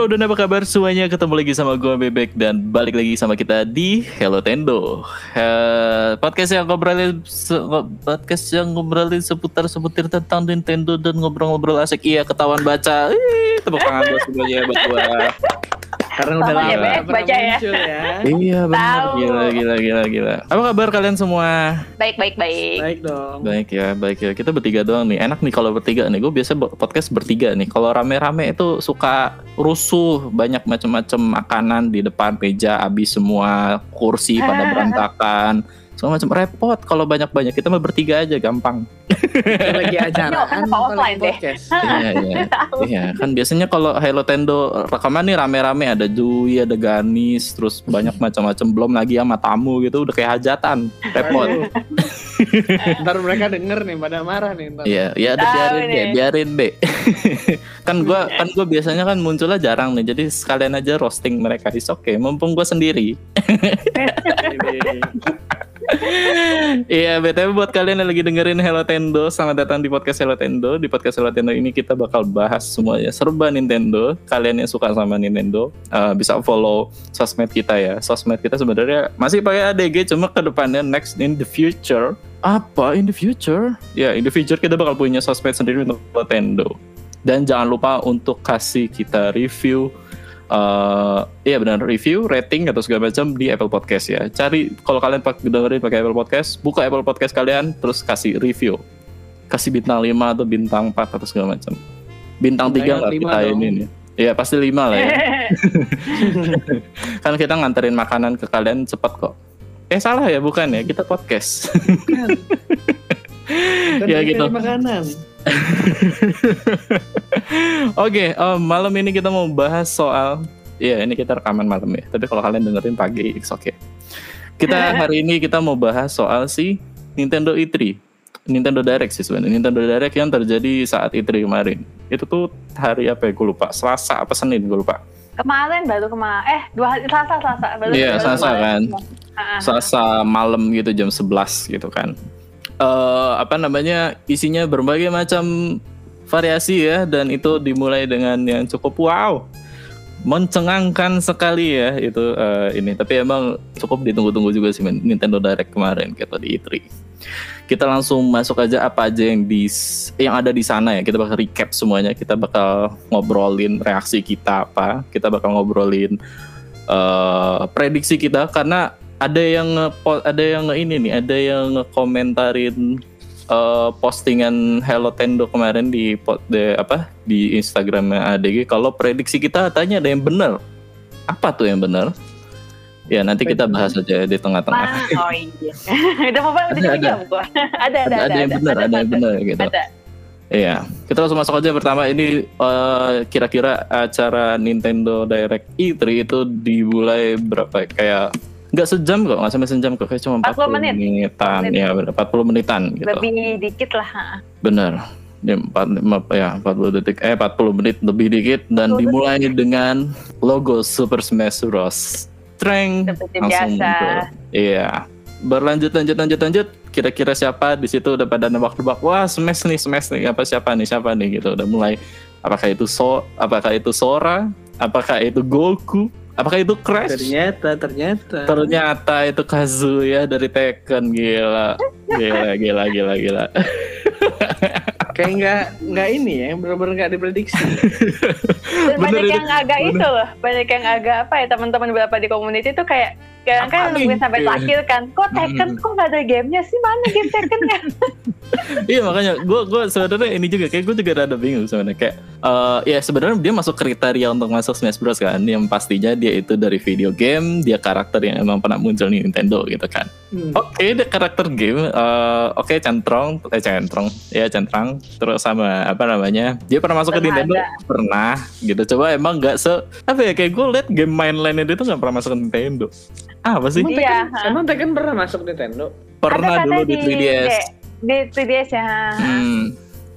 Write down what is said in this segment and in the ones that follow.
Halo dan apa kabar semuanya? Ketemu lagi sama gue Bebek dan balik lagi sama kita di Hello Tendo. Uh, podcast yang ngobrolin podcast yang ngobrolin seputar seputar tentang Nintendo dan ngobrol-ngobrol asik. Iya, ketahuan baca. Ih, tepuk tangan buat semuanya buat gue. Karena udah lama ya, baca ya. ya. Iya benar, gila gila gila gila. Apa kabar kalian semua? Baik, baik, baik. Baik dong. Baik ya, baik ya. Kita bertiga doang nih. Enak nih kalau bertiga nih. Gue biasa podcast bertiga nih. Kalau rame-rame itu suka rusuh, banyak macam-macam makanan di depan meja, habis semua kursi pada berantakan. Semua macam repot kalau banyak-banyak. Kita mah bertiga aja gampang. Lagi acara. kan offline deh. Iya, iya. Iya, kan biasanya kalau Hello Tendo rekaman nih rame-rame ada Dwi, ada Ganis, terus banyak macam-macam belum lagi sama tamu gitu udah kayak hajatan. Repot. Ntar mereka denger nih pada marah nih ntar. Iya, ya udah biarin deh, biarin deh. kan gua kan gua biasanya kan munculnya jarang nih, jadi sekalian aja roasting mereka. Is oke, mumpung gua sendiri. Iya, BTW buat kalian yang lagi dengerin Hello Tendo, selamat datang di podcast Hello Tendo. Di podcast Hello Tendo ini kita bakal bahas semuanya serba Nintendo. Kalian yang suka sama Nintendo eh, bisa follow sosmed kita ya. Sosmed kita sebenarnya masih pakai ADG, cuma ke depannya next in the future. Apa in the future? Ya, in the future kita bakal punya sosmed sendiri untuk Nintendo. Dan jangan lupa untuk kasih kita review eh iya benar review, rating atau segala macam di Apple Podcast ya. Cari kalau kalian pak dengerin pakai Apple Podcast, buka Apple Podcast kalian terus kasih review. Kasih bintang 5 atau bintang 4 atau segala macam. Bintang 3 Bintang nggak lima kita ini nih. Iya pasti 5 lah ya. kan kita nganterin makanan ke kalian cepat kok. Eh salah ya bukan ya, kita podcast. Kan Ya, gitu. makanan. Oke, em, malam ini kita mau bahas soal Iya, ini kita rekaman malam ya. Tapi kalau kalian dengerin pagi, it's okay. Kita hari ini kita mau bahas soal si Nintendo E3. Nintendo Direct sih sebenarnya. Nintendo Direct yang terjadi saat E3 kemarin. Itu tuh hari apa ya? Gue lupa. Selasa apa Senin? Gue lupa. kemarin baru kemarin, eh dua hari Selasa, Selasa. Iya, baru Selasa kemarin. kan. Selasa malam gitu jam 11 gitu kan. Eh apa namanya? Isinya berbagai macam variasi ya dan itu dimulai dengan yang cukup wow. Mencengangkan sekali ya itu eh, ini tapi emang cukup ditunggu-tunggu juga sih Nintendo Direct kemarin gitu di E3. Kita langsung masuk aja apa aja yang di yang ada di sana ya. Kita bakal recap semuanya. Kita bakal ngobrolin reaksi kita apa. Kita bakal ngobrolin eh, prediksi kita karena ada yang ada yang ini nih, ada yang komentarin postingan Hello Tendo kemarin di po- de, apa di Instagram ADG kalau prediksi kita katanya ada yang benar. Apa tuh yang benar? Ya nanti kita bahas aja di tengah-tengah. Oh iya. udah mau udah Ada, ada. jam gua. ada, ada, Ada, ada yang benar, ada yang benar gitu. Ada. Iya, kita langsung masuk aja pertama ini eh, kira-kira acara Nintendo Direct E3 itu dimulai berapa ya? kayak nggak sejam kok, nggak sampai sejam kok, kayak cuma 40, 40 menit. menitan, 40 menit. ya bener, 40 menitan gitu. Lebih dikit lah. ha. Bener. Ya, 4, ya 40 detik eh 40 menit lebih dikit dan 40 dimulai dengan logo Super Smash Bros. Streng Seperti langsung biasa. muncul. Iya. Berlanjut lanjut lanjut lanjut kira-kira siapa di situ udah pada nebak-nebak wah Smash nih Smash nih apa siapa nih siapa nih gitu udah mulai apakah itu So apakah itu Sora apakah itu Goku apakah itu Crash? Ternyata, ternyata. ternyata itu Kazuya dari Tekken gila. Gila gila gila gila Kayak nggak nggak ini ya, benar-benar nggak diprediksi. Dan Bener banyak ini. yang agak itu loh, banyak yang agak apa ya teman-teman beberapa di community tuh kayak kadang kan nungguin sampai Iya. terakhir kan, kok Tekken Mm. kok nggak ada gamenya sih mana game Tekkennya? iya makanya gue gue sebenarnya ini juga kayak gue juga rada bingung sebenarnya kayak eh, ya sebenarnya dia masuk kriteria untuk masuk Smash Bros kan yang pastinya dia itu dari video game dia karakter yang emang pernah muncul di Nintendo gitu kan Hmm. oke dia karakter game eh, oke centrong eh centrong ya centrang terus sama apa namanya dia pernah masuk ke Pernah Nintendo ada. pernah gitu coba emang nggak se apa ya kayak gue liat game main lainnya dia tuh nggak pernah masuk ke Nintendo apa sih Emang Iya, Tekken, emang Tekken pernah masuk Nintendo? pernah Ada dulu katanya di 3DS Di 3DS ya. Hmm.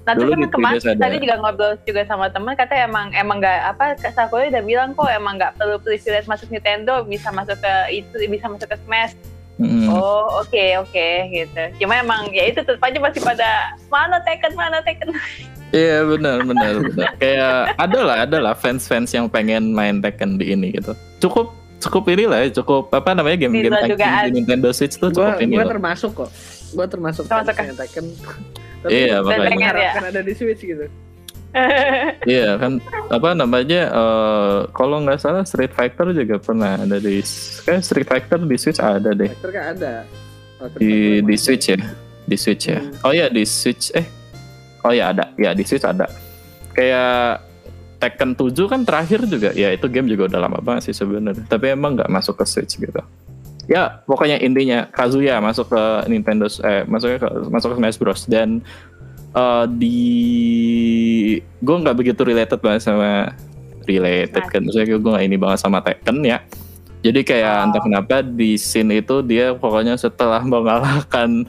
Nah Dulu terus di kan kemarin 3DS ada. tadi juga ngobrol juga sama teman katanya emang emang nggak apa Kak Sakura udah bilang kok emang nggak perlu privilege masuk Nintendo bisa masuk ke itu bisa masuk ke Smash. Mm-mm. Oh oke oke gitu. Cuma emang ya itu tetap aja masih pada mana Tekken mana Tekken. Iya benar benar benar. Kayak ada lah ada lah fans-fans yang pengen main Tekken di ini gitu. Cukup cukup ini lah ya, cukup apa namanya game-game Bisa juga fighting di Nintendo Switch tuh Gua, cukup ini gua loh. termasuk kok. Gua termasuk Termasuk fansnya Tekken. Tapi Iya, gua makanya. mengharapkan ada di Switch gitu. Iya kan apa namanya eh, kalau nggak salah Street Fighter juga pernah ada di kayak Street Fighter di Switch ada deh Fighter kan ada. Oh, di di Switch ya di Switch ya. Hmm. Oh ya di Switch eh oh ya ada ya di Switch ada kayak Tekken 7 kan terakhir juga ya itu game juga udah lama banget sih sebenarnya tapi emang nggak masuk ke Switch gitu ya pokoknya intinya Kazuya masuk ke Nintendo eh masuk ke masuk ke Smash Bros dan eh, di gue nggak begitu related banget sama related kan. Maksudnya gue nggak ini banget sama Tekken ya. Jadi kayak Oh. entah kenapa di scene itu dia pokoknya setelah mengalahkan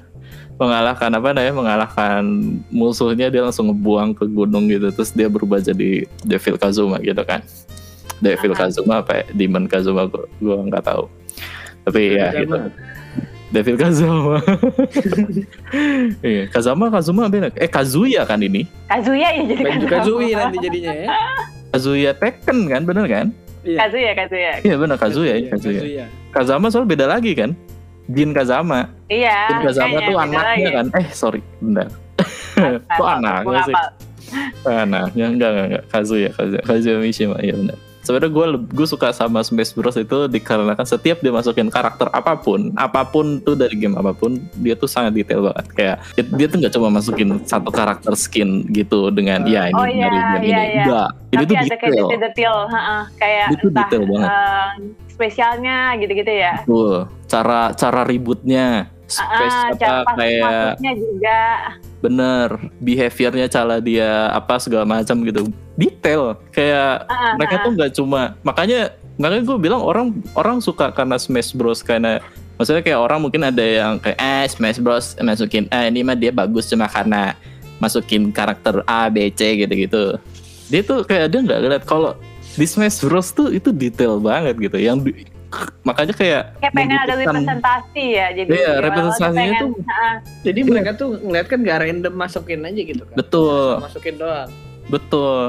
mengalahkan apa namanya mengalahkan musuhnya dia langsung ngebuang ke gunung gitu. Terus dia berubah jadi Devil Kazuma gitu kan. Devil Aha. Kazuma apa ya? Demon Kazuma gua, gua nggak tahu. Tapi ya gitu Devil Kazuma. Iya Kazama Kazuma beda eh Kazuya kan ini? Kazuya ya jadi Baju Kazuya. Nanti jadinya ya. Kazuya Tekken kan bener kan? Iya. Kazuya, Kazuya. iya bener Kazuya ya Kazuya Kazama soal beda lagi kan? Jin Kazama Iya. Jin Kazama tuh anaknya lagi. kan? Eh sorry bentar. Kok anaknya sih? anaknya enggak enggak enggak. Kazuya Kazuya Kazuya Mishima. Iya benar sebenarnya gue gue suka sama Smash Bros itu dikarenakan setiap dia masukin karakter apa pun apa pun tuh dari game apa pun dia tuh sangat detail banget kayak dia tuh nggak cuma masukin satu karakter skin gitu dengan ya ini Oh, iya, dari game iya, ini iya. enggak ini Tapi tuh ada kayak detail detail-detail, heeh, kayak Itu entah detail banget. eh, spesialnya gitu-gitu ya. Betul. cara cara ributnya space Ah, apa kayak juga. bener behaviornya cara dia apa segala macam gitu detail kayak Ah, mereka ah. tuh nggak cuma makanya makanya gue bilang orang orang suka karena Smash Bros karena maksudnya kayak orang mungkin ada yang kayak eh Smash Bros masukin eh ini mah dia bagus cuma karena masukin karakter A B C gitu gitu dia tuh kayak dia nggak lihat kalau di Smash Bros tuh itu detail banget gitu yang di- makanya kayak Kayak pengen ada representasi ya. Jadi Iya, representasinya pengen- tuh- heeh. Jadi mereka tuh ngeliat kan gak random masukin aja gitu kan. betul Masukin doang. Betul.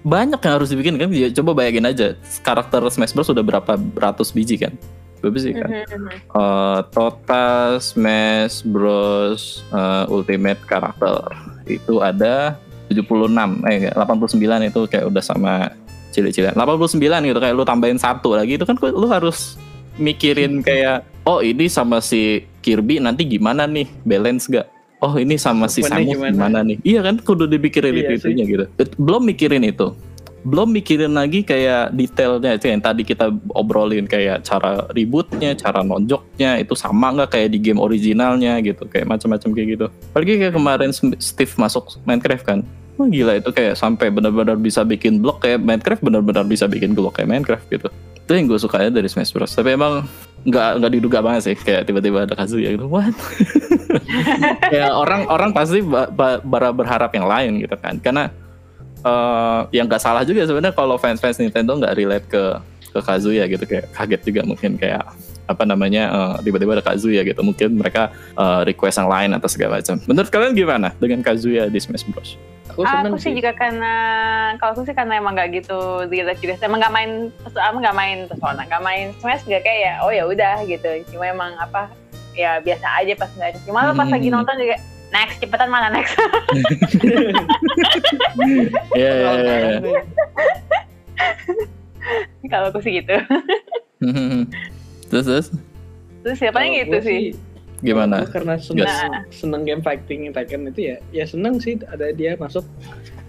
Banyak yang harus dibikin kan. Ya, Coba bayangin aja. Karakter Smash Bros udah berapa ratus biji kan? Berapa biji kan? Mhm, mhm. Eh, total Smash Bros eh, Ultimate karakter itu ada 76 eh enggak, 89 itu kayak udah sama cilik-cilik. 89 gitu kayak lu tambahin satu lagi itu kan lu harus mikirin kayak oh ini sama si Kirby nanti gimana nih? Balance gak oh ini sama si Samus gimana? gimana? nih? Iya kan kudu dipikirin Iya itu itunya gitu. Belum mikirin itu. Belum mikirin lagi kayak detailnya itu yang tadi kita obrolin kayak cara ributnya, cara nonjoknya itu sama nggak kayak di game originalnya gitu, kayak macam-macam kayak gitu. Apalagi kayak kemarin Steve masuk Minecraft kan, wah gila itu kayak sampai benar-benar bisa bikin blok kayak Minecraft benar-benar bisa bikin blok kayak Minecraft gitu. Itu yang gue sukanya dari Smash Bros. Tapi emang nggak nggak diduga banget sih kayak tiba-tiba ada Kazuya gitu, what? kayak orang orang pasti ba- ba- bara berharap yang lain gitu kan, karena eh yang nggak salah juga sebenarnya kalau fans-fans Nintendo nggak relate ke ke Kazuya gitu kayak kaget juga mungkin kayak apa namanya eh, tiba-tiba ada Kazuya gitu mungkin mereka eh, request yang lain atau segala macam. Menurut kalian gimana dengan Kazuya di Smash Bros? Aku Aku sih sih. juga karena kalau aku sih karena emang gak gitu relate juga. Emang gak main, emang gak main Persona, gak main Smash gak kayak ya, oh ya udah gitu. Cuma emang apa ya biasa aja pas nggak Cuma pas Hmm. lagi nonton juga next cepetan mana next. Iya. kalau aku sih gitu. terus terus Terus siapa yang gitu sih? Gimana? Gua karena seneng, Nah. seneng game fighting Tekken itu ya, ya seneng sih ada dia masuk.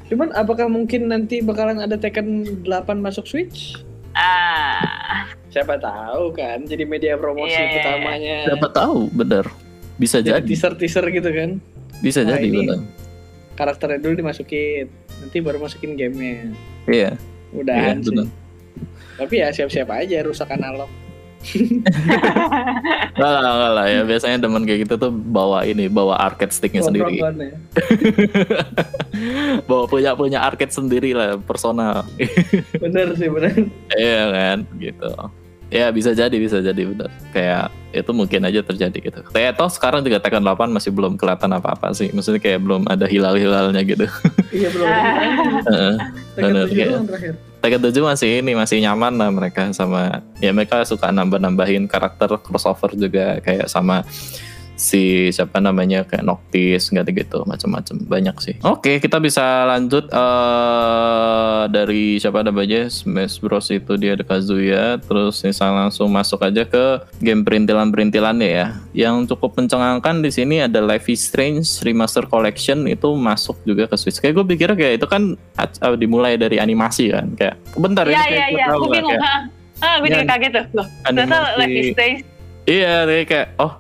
Cuman apakah mungkin nanti bakalan ada Tekken 8 masuk Switch? Ah, Siapa tahu kan, jadi media promosi Iya, iya, iya. utamanya. Siapa tahu bener bisa Jadi jadi teaser-teaser gitu kan. bisa Wah, jadi ini- bener. Karakternya dulu dimasukin, nanti baru masukin gamenya. Iya iya Mudahan sih. bener. Tapi ya siap-siap aja rusak analog. Nggak lah, nggak lah ya biasanya teman kayak gitu tuh bawa ini bawa arcade sticknya sendiri. Kontrolnya. bawa punya punya arcade sendiri lah personal Bener sih bener. iya kan gitu ya bisa jadi bisa jadi bener kayak itu mungkin aja terjadi gitu. Kayak toh sekarang juga Tekken 8 masih belum kelihatan apa-apa sih. Maksudnya kayak belum ada hilal-hilalnya gitu. Iya belum. Tekken Bener, 7 kayak- doang terakhir. Tekken 7 masih ini masih nyaman lah mereka sama ya mereka suka nambah-nambahin karakter crossover juga kayak sama si siapa namanya kayak Noctis gitu gitu macam-macam banyak sih. Oke, kita bisa lanjut eh dari siapa namanya Smash Bros itu dia ada Kazuya terus misalnya langsung masuk aja ke game perintilan-perintilannya ya. Yang cukup mencengangkan di sini ada Life is Strange Remaster Collection itu masuk juga ke Switch. Kayak gue pikir kayak itu kan uh, dimulai dari animasi kan kayak bentar Iya ini iya kayak iya, tahu gue nggak, bingung. kayak Ah, ah gue juga Iya. kaget tuh. Loh, ternyata Life is Strange. Iya, kayak oh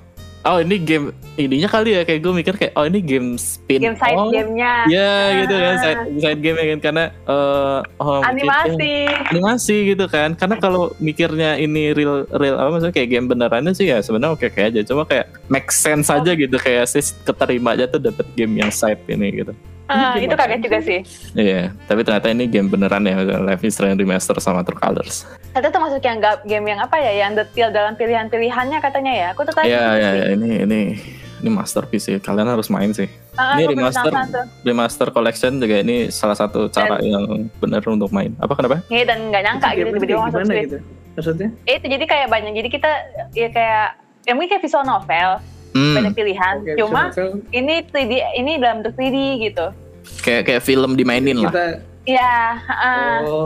oh ini game ininya kali ya kayak gue mikir kayak oh ini game spin game side off. gamenya. Ya gitu kan side, side game kan karena eh oh, mungkin- Animasi. animasi gitu kan karena kalau mikirnya ini real real apa maksudnya kayak game benerannya sih ya sebenarnya oke oke aja cuma kayak make sense Oh. aja gitu kayak sih keterima aja tuh dapet game yang side ini gitu Ah, Ini itu kaget juga sih. iya tapi ternyata ini game beneran ya Life is Strange Remaster sama True Colors Itu termasuk yang ga- game yang apa ya, yang detail dalam pilihan-pilihannya katanya ya. Aku tertarik. iya juga iya sih. iya, ini ini ini masterpiece sih kalian harus main sih Ah, Ini remaster. tuh. Remaster Collection juga ini salah satu cara yang benar untuk main apa kenapa Iya dan nggak nyangka Itu gitu tiba-tiba masuk Switch. gitu? Maksudnya? Eh, itu jadi kayak banyak. Jadi kita ya kayak ya mungkin kayak visual novel, hmm, banyak pilihan. Oke, Cuma ini 3D, ini dalam bentuk 3D gitu. kayak kayak film dimainin lah kita Iya, heeh. oh.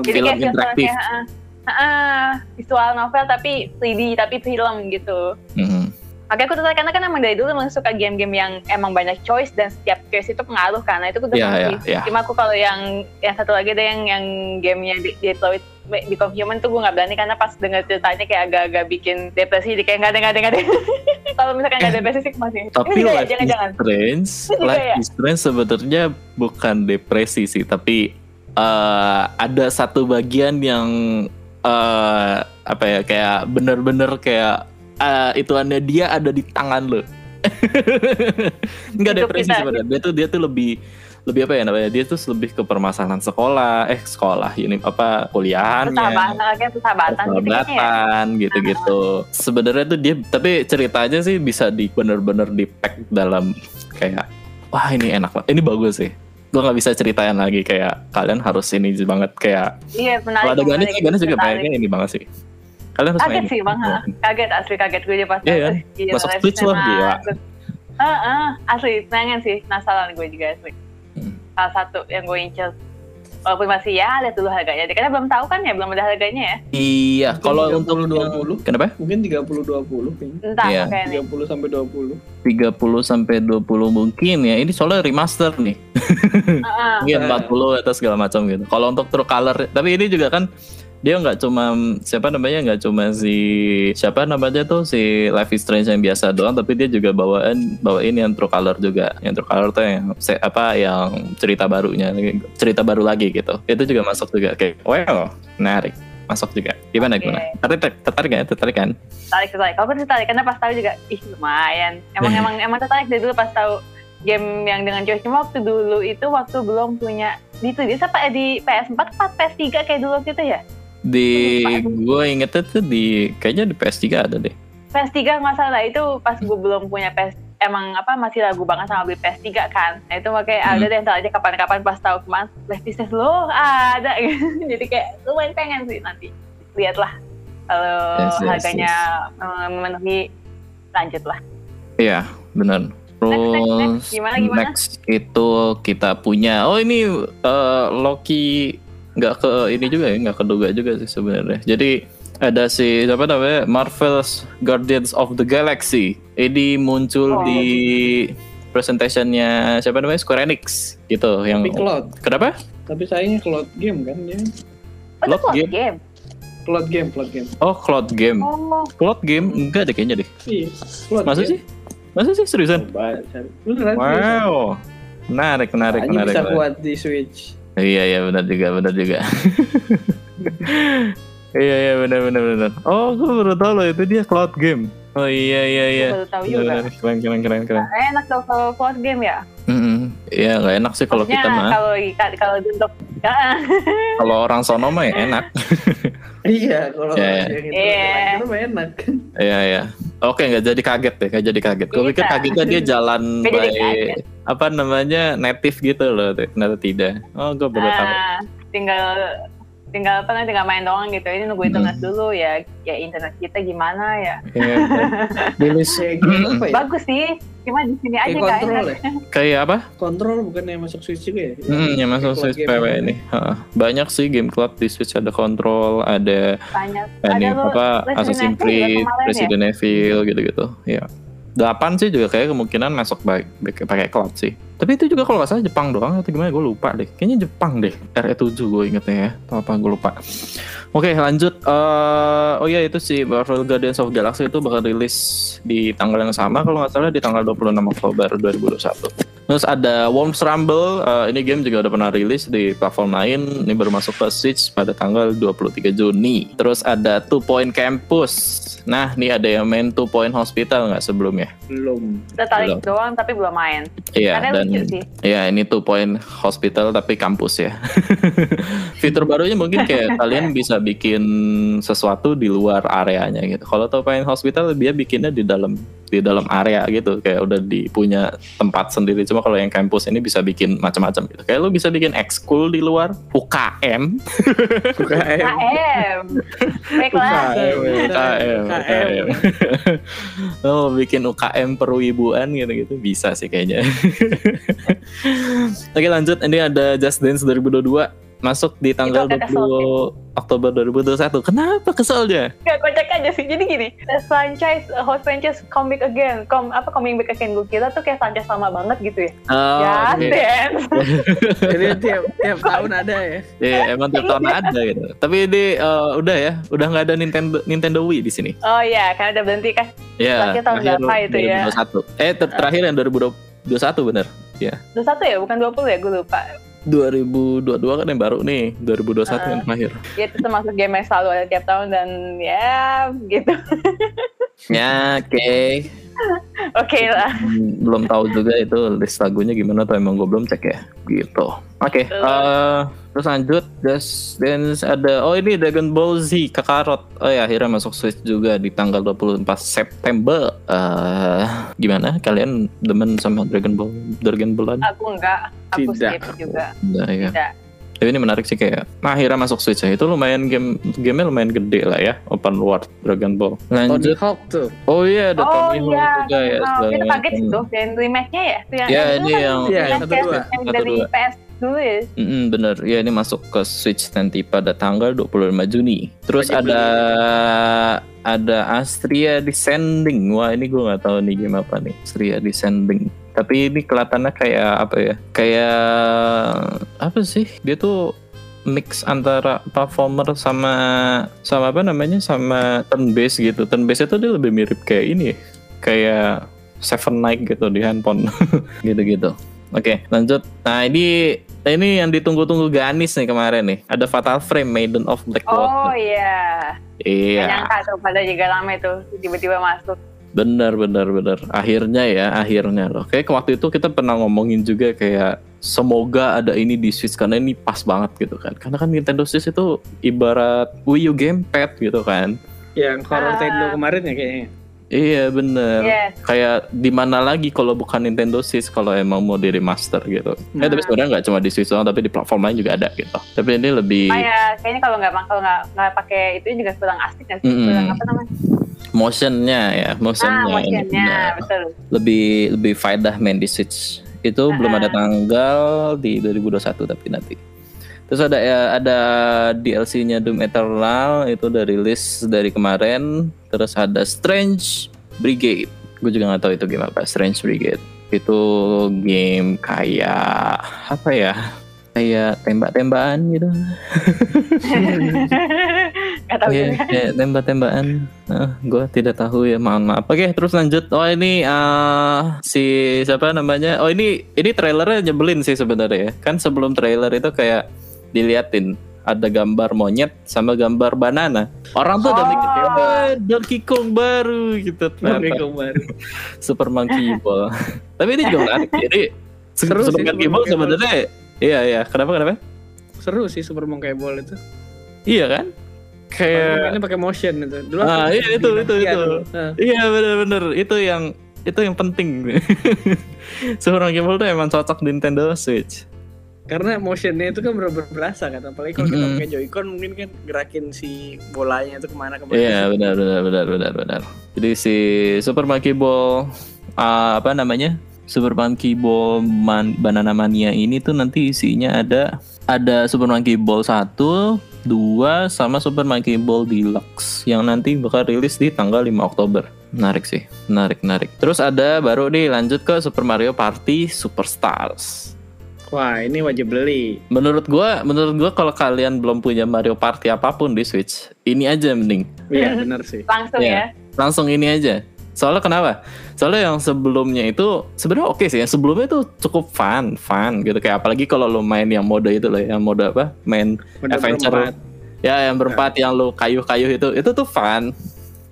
Jadi Film interaktif. kayak, heeh. Heeh, visual novel tapi 3D tapi film gitu. Mhm. Makanya aku tertarik karena kan emang dari dulu emang suka game-game yang emang banyak choice dan setiap choice itu pengaruh. Nah, itu aku udah Iya, tahu iya, sih. iya. Cuma aku kalau yang yang satu lagi deh yang yang gamenya di, di Detroit Become Human tuh gue nggak berani karena pas denger ceritanya kayak agak-agak bikin depresi jadi kayak nggak ada nggak ada nggak ada. kalau misalkan nggak ada depresi sih masih. Tapi Ini Life is jangan-jangan. Strange, juga Life ya? is Strange sebenarnya bukan depresi sih, tapi eh, ada satu bagian yang eh, apa ya kayak bener-bener kayak eh, ituannya dia ada di tangan lo. Enggak Hidup depresi sebenarnya. Dia tuh dia tuh lebih lebih apa ya namanya? Dia tuh lebih ke permasalahan sekolah, eh sekolah ini apa kuliahannya Persahabatan, gitu gitu-gitu. Sebenarnya tuh dia tapi ceritanya sih bisa di bener-bener di pack dalam kayak wah ini enak banget. Ini bagus sih. Gue nggak bisa ceritain lagi kayak kalian harus ini banget kayak Iya, menarik. kalau sih Ganes juga mainnya ini banget sih. Kalian harus Kaget main. sih bang, kaget asli kaget gue aja pas Iya, kan? Gila, Masuk Twitch loh, gila. masuk. Heeh, asli pengen sih, penasaran gue juga asli. Hmm. Salah satu yang gue incer. Walaupun masih ya lihat dulu harganya. Karena belum tahu kan ya, belum ada harganya ya. Iya, Mungkin kalau 30, untuk 20. kenapa? Mungkin 30 20 kayaknya. Entah Iya. kayaknya. 30 sampai 20. 30 sampai 20 mungkin ya. Ini soalnya remaster nih. Heeh. Mungkin Nah. 40 atau segala macam gitu. Kalau untuk True Color, tapi ini juga kan dia nggak cuma siapa namanya nggak cuma si siapa namanya tuh si Life is Strange yang biasa doang tapi dia juga bawaan bawain yang True Color juga yang True Color tuh yang se- apa yang cerita barunya cerita baru lagi gitu itu juga masuk juga kayak wow menarik masuk juga gimana Oke. gimana tertarik tertarik kan tertarik kan Tertarik, tertarik. Aku tertarik karena pas tahu juga, ih lumayan. Emang emang emang tertarik dari dulu pas tahu game yang dengan choice. Cuma waktu dulu itu waktu belum punya di itu dia apa di PS4 apa PS3 kayak dulu gitu ya? Di gue ingetnya tuh di kayaknya di PS3 ada deh PS3 nggak salah itu pas gue belum punya PS emang apa masih ragu banget sama beli PS3 kan nah itu makanya Hmm. ada deh ntar aja kapan-kapan pas tahu kemarin PlayStation lo ada jadi kayak lumayan pengen sih nanti lihatlah kalau Yes, yes, harganya eh, memenuhi lanjut lah Iya, benar. Terus Next, next, next. Gimana, gimana? next itu kita punya. Oh ini eh, Loki nggak ke ini juga ya, nggak keduga juga sih sebenarnya. Jadi ada si siapa namanya Marvel's Guardians of the Galaxy. Ini muncul Oh. di presentationnya siapa namanya Square Enix gitu. Yang Tapi cloud. kenapa? Tapi sayangnya cloud game kan ya. oh Cloud cloud game? game, Cloud game, cloud game. Oh Cloud Game. oh Cloud Game enggak deh kayaknya deh. Iya. Cloud Masa game. sih? Masa sih seriusan? Coba. Wow. Menarik, menarik, Hanya menarik. bisa menarik. kuat di Switch. Iya iya benar juga benar juga. iya iya benar benar benar. Oh gue baru tahu loh itu dia cloud game. Oh iya iya iya. gue baru tahu juga Benar, keren keren keren keren. Nah, enak dong kalau cloud game ya Mm-mm. Iya nggak enak sih kalau kita mah. kalau kalau untuk ya, Kalau orang sono mah ya enak. Iya, kalau Iya, iya. yang itu Iya. itu mah enak. Iya iya. Oke nggak jadi kaget deh, nggak jadi kaget. Gue pikir Bisa. kagetnya dia jalan by. Apa namanya native gitu loh, ternyata tidak. Oh gue baru tahu. Ah, tinggal tinggal apa tinggal main doang gitu ini nunggu internet Hmm. dulu ya ya internet kita gimana ya Iya, rilis Kayak game apa ya? bagus sih cuma di sini aja Kayak kan kontrol ya? kayak apa? Kontrol bukannya masuk Switch juga ya? Hmm, yang masuk Switch PW apa? ini. Heeh. Banyak sih game club di Switch ada kontrol, ada banyak ini ada lo apa Assassin's Creed, ya? Resident Evil gitu-gitu. Ya. Delapan sih juga kayak kemungkinan masuk pakai cloud sih. Tapi itu juga kalau nggak salah Jepang doang atau gimana gue lupa deh. Kayaknya Jepang deh. RE7 gue ingetnya ya. Atau apa gue lupa. Oke lanjut. Eh, oh iya itu sih Marvel Guardians of Galaxy itu bakal rilis di tanggal yang sama kalau nggak salah di tanggal 26 Oktober 2021. Terus ada Worms Rumble, eh, ini game juga udah pernah rilis di platform lain, ini baru masuk ke Switch pada tanggal 23 Juni. Terus ada Two Point Campus, nah ini ada yang main Two Point Hospital nggak sebelumnya? Belum. tertarik Belum. doang tapi belum main Iya, karena dan lucu sih ya ini Two Point Hospital tapi kampus ya. Fitur barunya mungkin kayak kalian bisa bikin sesuatu di luar areanya gitu. Kalau Two Point Hospital dia bikinnya di dalam di dalam area gitu kayak udah di punya tempat sendiri cuma kalau yang kampus ini bisa bikin macam-macam gitu kayak lu bisa bikin ekskul di luar UKM UKM. KM baiklah UKM. UKM UKM. oh bikin UKM perwibuan gitu-gitu. Bisa sih kayaknya. Oke lanjut. Ini ada Just Dance 2022 masuk di tanggal Itu agak 20 Oktober 2021 kenapa keselnya? Gak kocak aja sih. Jadi gini, franchise uh, host franchise come back again, come apa coming back again. Gue kira tuh kayak franchise lama banget gitu ya. oh, ya, dance. Jadi tiap tiap tahun ada ya. Iya, emang tiap tahun ada gitu. Tapi ini eh, udah ya. Udah nggak ada Nintendo Nintendo Wii di sini. Oh iya, karena udah berhenti kan. ya Terakhir tahun berapa itu ya? 2021 eh ter- terakhir yang 2021 bener. 21 ya, bukan 20 ya, gue lupa. 2022 kan yang baru nih 2021 Ah. yang terakhir Ya itu termasuk game yang selalu ada tiap tahun dan ya gitu. ya oke Oke lah. Hmm, belum tahu juga itu list lagunya gimana tuh emang gue belum cek ya gitu oke Betul. eh, terus lanjut Just Dance ada oh ini Dragon Ball Z Kakarot oh ya akhirnya masuk Switch juga di tanggal 24 September eh gimana kalian demen sama Dragon Ball Dragon Ballan Aku enggak, aku Tidak. skip juga. Nah, ya. Tidak. Tapi ini menarik sih kayak nah, akhirnya masuk Switch ya. Itu lumayan game gamenya lumayan gede lah ya. Open world Dragon Ball. Tony Lanjut. Hawk tuh. Oh iya ada Oh Tony Hawk iya, juga ya. oh, kita kaget macam. sih tuh, dan remake-nya ya. Tuh yang, Ya, yang ini kan yang- Iya, yang satu PS dua. yang Satu dari. PS dulu ya. Mm-mm, bener, ya ini masuk ke Switch nanti pada tanggal 25 Juni. Terus ada ada Astria Descending. Wah ini gue nggak tahu nih game apa nih. Astria Descending. Tapi ini kelihatannya kayak apa ya? Kayak apa sih? Dia tuh mix antara platformer sama sama apa namanya sama turn based gitu. Turn based itu dia lebih mirip kayak ini ya. Kayak Seven Night gitu di handphone. gitu-gitu. Oke, lanjut. Nah, ini ini yang ditunggu-tunggu Ganis nih kemarin nih. Ada Fatal Frame Maiden of Oh Blackwater. iya. Gak iya, nyangka tuh pada juga lama itu tiba-tiba masuk. benar benar benar. Akhirnya ya, akhirnya loh. Kayak waktu itu kita pernah ngomongin juga kayak semoga ada ini di Switch karena ini pas banget gitu kan. Karena kan Nintendo Switch itu ibarat Wii U gamepad gitu kan. Yang horror Ah. Nintendo kemarin ya kayaknya. Iya bener. Yes. Kayak di mana lagi kalau bukan Nintendo Switch kalau emang mau di remaster gitu. Eh Nah. tapi sebenarnya nggak cuma di Switch doang tapi di platform lain juga ada gitu. Tapi ini lebih Ah ya, kayaknya kalau nggak kalau nggak nggak pakai itu juga kurang asik nggak sih? Mm-mm. Kurang apa namanya? motionnya ya, motionnya, Ah, ini motionnya benar. betul. lebih lebih faedah main di Switch. Itu belum ada tanggal di 2021 tapi nanti. Terus ada ya ada DLC-nya Doom Eternal itu udah rilis dari kemarin. Terus ada Strange Brigade. Gue juga nggak tahu itu game apa. Strange Brigade itu game kayak apa ya? Kayak tembak-tembakan gitu. Gak tahu juga. kayak tembak-tembakan. gue tidak tahu ya, mohon maaf. Oke, terus lanjut. Oh ini eh, si siapa namanya? Oh ini ini trailernya nyebelin sih sebenarnya ya. Kan sebelum trailer itu kayak diliatin ada gambar monyet sama gambar banana. Orang tuh udah Oh. mikir, "Wah, Donkey Kong baru gitu ternyata. kemarin. Super Monkey Ball. Tapi ini juga menarik. Jadi Seru Super sih, Monkey Ball sebenarnya Iya iya, kenapa kenapa? Seru sih Super Monkey Ball itu. Iya kan? kayak mainnya pakai motion itu. Dulu Ah, aku iya, itu, itu, itu. dulu. Nah, Iya bener-bener itu yang itu yang penting. Super Monkey Ball tuh emang cocok di Nintendo Switch. Karena motionnya itu kan bener-bener berasa kan. Apalagi kalau kita pakai Joy-Con mungkin kan gerakin si bolanya itu ke mana ke mana. Iya benar benar benar benar benar. Jadi si Super Monkey Ball ah, apa namanya? Super Monkey Ball Man- Banana Mania ini tuh nanti isinya ada ada Super Monkey Ball 1, 2 sama Super Monkey Ball Deluxe yang nanti bakal rilis di tanggal 5 Oktober. Menarik sih, menarik menarik. Terus ada baru nih lanjut ke Super Mario Party Superstars. Wah ini wajib beli. Menurut gua, menurut gua kalau kalian belum punya Mario Party apa pun di Switch, ini aja mending. Iya bener sih. Langsung Iya. ya. langsung ini aja. Soalnya kenapa? Soalnya yang sebelumnya itu sebenarnya oke sih. Yang sebelumnya itu cukup fun, fun gitu. Kayak apalagi kalau lo main yang mode itu loh, yang mode apa? Main Bener Adventure. berempat. ya yang berempat yang lo kayuh-kayuh itu, itu tuh fun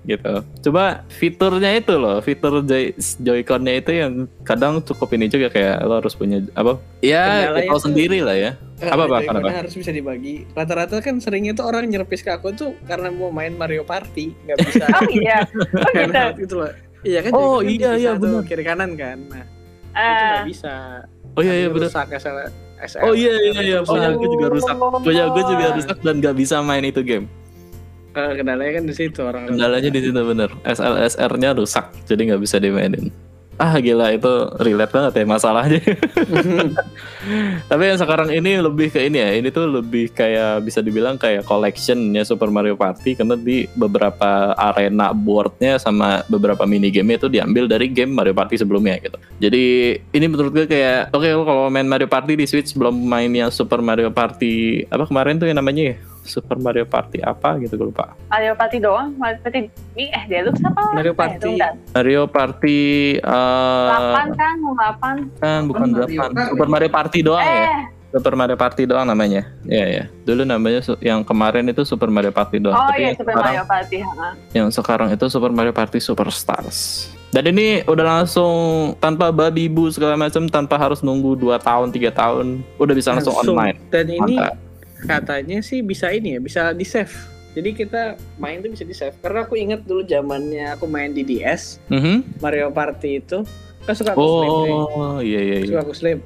gitu. Coba fiturnya itu loh, fitur Joy Joy-Con-nya itu yang kadang cukup ini juga kayak lo harus punya apa? Ya, tahu tuh- sendiri lah ya. Eh, Apa, Pak? Kenapa? harus bisa dibagi. Rata-rata kan seringnya tuh orang nyerpis ke aku tuh karena mau main Mario Party nggak bisa. Oh iya. Oh gitu. Gitu loh. Iya kan? Oh, kan iya, iya, tuh bener. Kiri kanan kan. Nah itu Ah. nggak bisa. Oh iya iya benar. Rusak SL. Oh iya iya iya, punya gue juga rusak. Punya gue juga rusak dan gak bisa main itu game. Eh, kendalanya kan di situ orang. Kendalanya di situ bener. SLSR-nya rusak, jadi nggak bisa dimainin. Ah gila itu relate banget ya masalahnya. Tapi yang sekarang ini lebih ke ini ya, ini tuh lebih kayak bisa dibilang kayak collectionnya Super Mario Party karena di beberapa arena boardnya sama beberapa mini game itu diambil dari game Mario Party sebelumnya gitu. Jadi ini menurut gue kayak oke lo kalau main Mario Party di Switch belum main yang Super Mario Party apa kemarin tuh yang namanya ya? Super Mario Party apa gitu gue lupa. Mario Party doang. Mario Party ini eh Deluxe apa? Mario Eh, Party. tunggu, Mario Party eh Delapan kan, delapan. kan bukan Mario delapan Kart. Super Mario Party doang ya Eh, Super Mario Party doang namanya Iya ya dulu namanya yang kemarin itu Super Mario Party doang oh Tapi iya Super sekarang, Mario Party. ha. yang sekarang itu Super Mario Party Superstars dan ini udah langsung tanpa babi bu segala macam tanpa harus nunggu 2 tahun tiga tahun udah bisa langsung, online Dan ini Mantap. Katanya sih bisa ini ya, bisa di save. Jadi kita main tuh bisa di save. Karena aku inget dulu zamannya aku main di DS Mhm. Mario Party itu kan suka aku slip nih. oh iya iya iya Suka aku slip.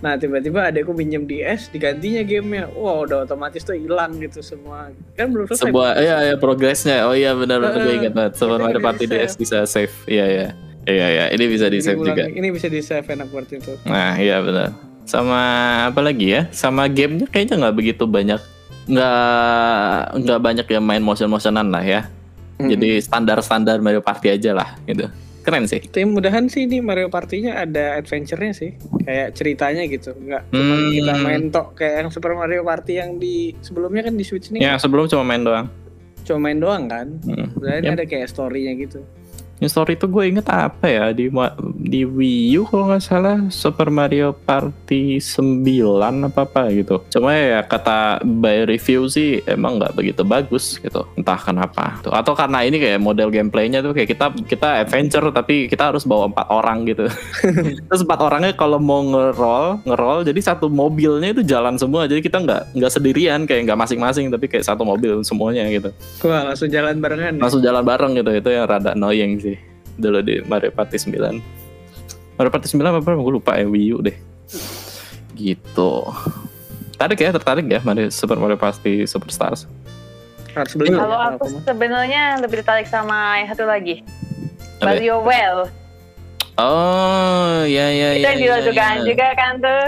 Nah tiba-tiba adekku pinjem DS digantinya gamenya. Wah udah otomatis tuh hilang gitu semua. Kan belum selesai. sebuah iya iya progresnya oh iya benar benar gue Eh, ingat banget kita Mario Party di-save. DS bisa save iya iya iya iya ini bisa di save juga Ini bisa di save enak buat itu. Nah, iya benar. Sama apa lagi ya? Sama gamenya kayaknya nggak begitu banyak, nggak nggak banyak yang main motion motionan lah ya. Jadi standar standar Mario Party aja lah gitu. Keren sih. Tim mudahan sih ini Mario Party-nya ada adventure-nya sih. Kayak ceritanya gitu. Enggak cuma Hmm. kita main tok kayak yang Super Mario Party yang di sebelumnya kan di Switch ini Ya sebelum cuma main doang. cuma main doang kan. Hmm. Ya. ada kayak story-nya gitu. Yang story itu gue inget apa ya di di Wii U kalau nggak salah Super Mario Party 9 apa apa gitu. Cuma ya kata by review sih emang nggak begitu bagus gitu. Entah kenapa. Tuh. Atau karena ini kayak model gameplaynya tuh kayak kita kita adventure tapi kita harus bawa empat orang gitu. Terus empat orangnya kalau mau ngerol ngerol jadi satu mobilnya itu jalan semua jadi kita nggak nggak sendirian kayak nggak masing-masing tapi kayak satu mobil semuanya gitu Wah, langsung jalan barengan. ya. langsung jalan bareng gitu itu yang rada annoying sih dulu di Mario Party 9 Mario Party 9 apa gue lupa ya Wii U deh gitu tertarik ya tertarik ya Mario Super Mario Party Superstars Harus beli. ya, Kalau aku sebenarnya lebih tertarik sama yang satu lagi. Apa ya? Mario Well. oh ya ya Itu ya yang ya, juga ya. juga kan tuh.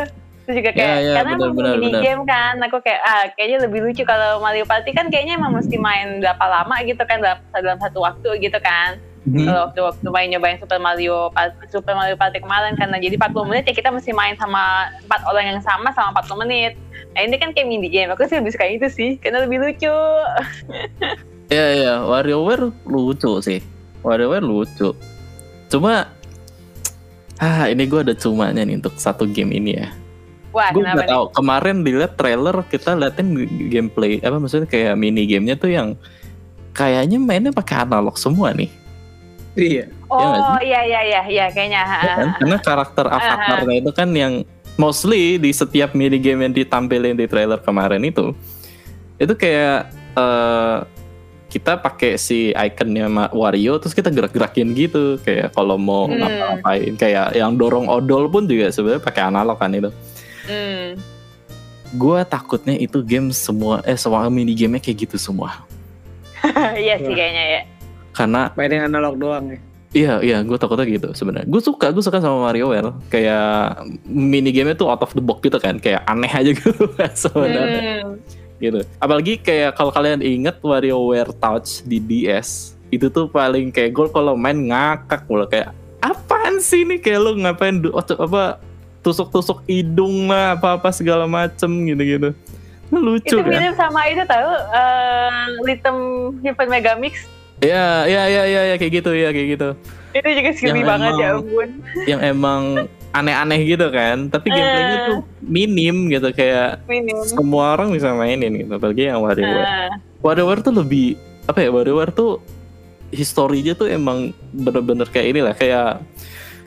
Itu juga kayak Ya, ya, karena benar, emang benar, mini benar. game kan, aku kayak ah kayaknya lebih lucu kalau Mario Party kan kayaknya emang mesti main berapa lama gitu kan dalam, dalam satu waktu gitu kan. Hmm. Kalau waktu waktu main nyobain Super Mario Super Mario Party kemarin karena jadi 40 menit ya kita mesti main sama empat orang yang sama sama 40 menit. Nah ini kan kayak mini game, aku sih lebih suka itu sih karena lebih lucu. Iya iya, WarioWare lucu sih. WarioWare lucu. Cuma ah ini gue ada cumanya nih untuk satu game ini ya. Wah gue nggak tahu kemarin dilihat trailer kita liatin gameplay apa maksudnya kayak mini gamenya tuh yang kayaknya mainnya pakai analog semua nih Iya. Ya Oh iya iya iya iya kayaknya. ya kan? karena karakter avatarnya itu kan yang mostly di setiap mini game yang ditampilin di trailer kemarin itu itu kayak eh kita pakai si ikonnya Wario terus kita gerak-gerakin gitu kayak kalau mau Hmm. ngapa-ngapain kayak yang dorong odol pun juga sebenarnya pakai analog kan itu Hmm. gue takutnya itu game semua eh semua mini gamenya kayak gitu semua Iya sih kayaknya ya. Karena Mainin analog doang ya. Iya iya gue takutnya gitu sebenarnya. Gue suka gue suka sama WarioWare kayak mini game tuh out of the box gitu kan kayak aneh aja gitu sebenarnya Hmm. gitu. Apalagi kayak kalau kalian inget WarioWare Touch di DS itu tuh paling kayak gue kalau main ngakak mulu kayak apaan sih ini kayak lu ngapain apa tusuk-tusuk hidung lah apa-apa segala macem gitu-gitu. Lucu Itu kan? mirip sama itu tahu eh Little Hyper Megamix. Iya iya iya iya ya, kayak gitu ya kayak gitu. Itu juga skill banget ya ampun. yang emang aneh-aneh gitu kan tapi gameplaynya Eh. tuh minim gitu kayak Minim. semua orang bisa mainin gitu apalagi yang WarioWare Nah, WarioWare tuh lebih apa ya WarioWare tuh historinya tuh emang bener-bener kayak inilah kayak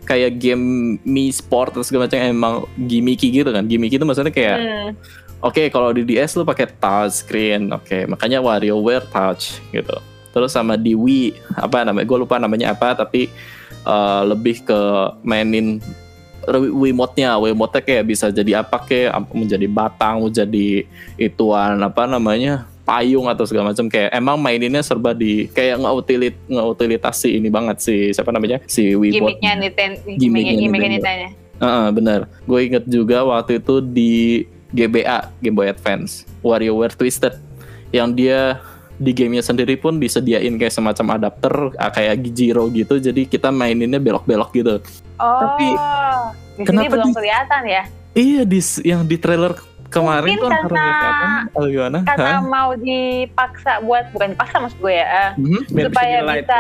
kayak game Mi Sport atau segala macam emang gimmicky gitu kan gimmicky itu maksudnya kayak hmm. oke kalau di DS lu pakai touch screen oke makanya WarioWare touch gitu terus sama di Wii apa namanya gue lupa namanya apa tapi eh, lebih ke mainin Wiimote-nya Wiimote-nya kayak bisa jadi apa kayak menjadi batang menjadi ituan apa namanya payung atau segala macam kayak emang maininnya serba di kayak ngeutilit ngeutilitasi ini banget sih siapa namanya si Wiimote Gimmicknya Nintendo. Gimmicknya Nintendo. Heeh, bener. Gue inget juga waktu itu di GBA, Game Boy Advance, WarioWare Twisted, yang dia di gamenya sendiri pun disediain kayak semacam adapter ah, kayak Gijiro gitu, jadi kita maininnya belok-belok gitu. Oh. Tapi, di sini kenapa belum di- kelihatan ya. Iya di yang di trailer kemarin Mungkin tuh karena- kelihatan atau gimana? Karena Hah? mau dipaksa buat bukan dipaksa maksud gue ya. eh, Mhm. Biar Supaya bisa. kayaknya.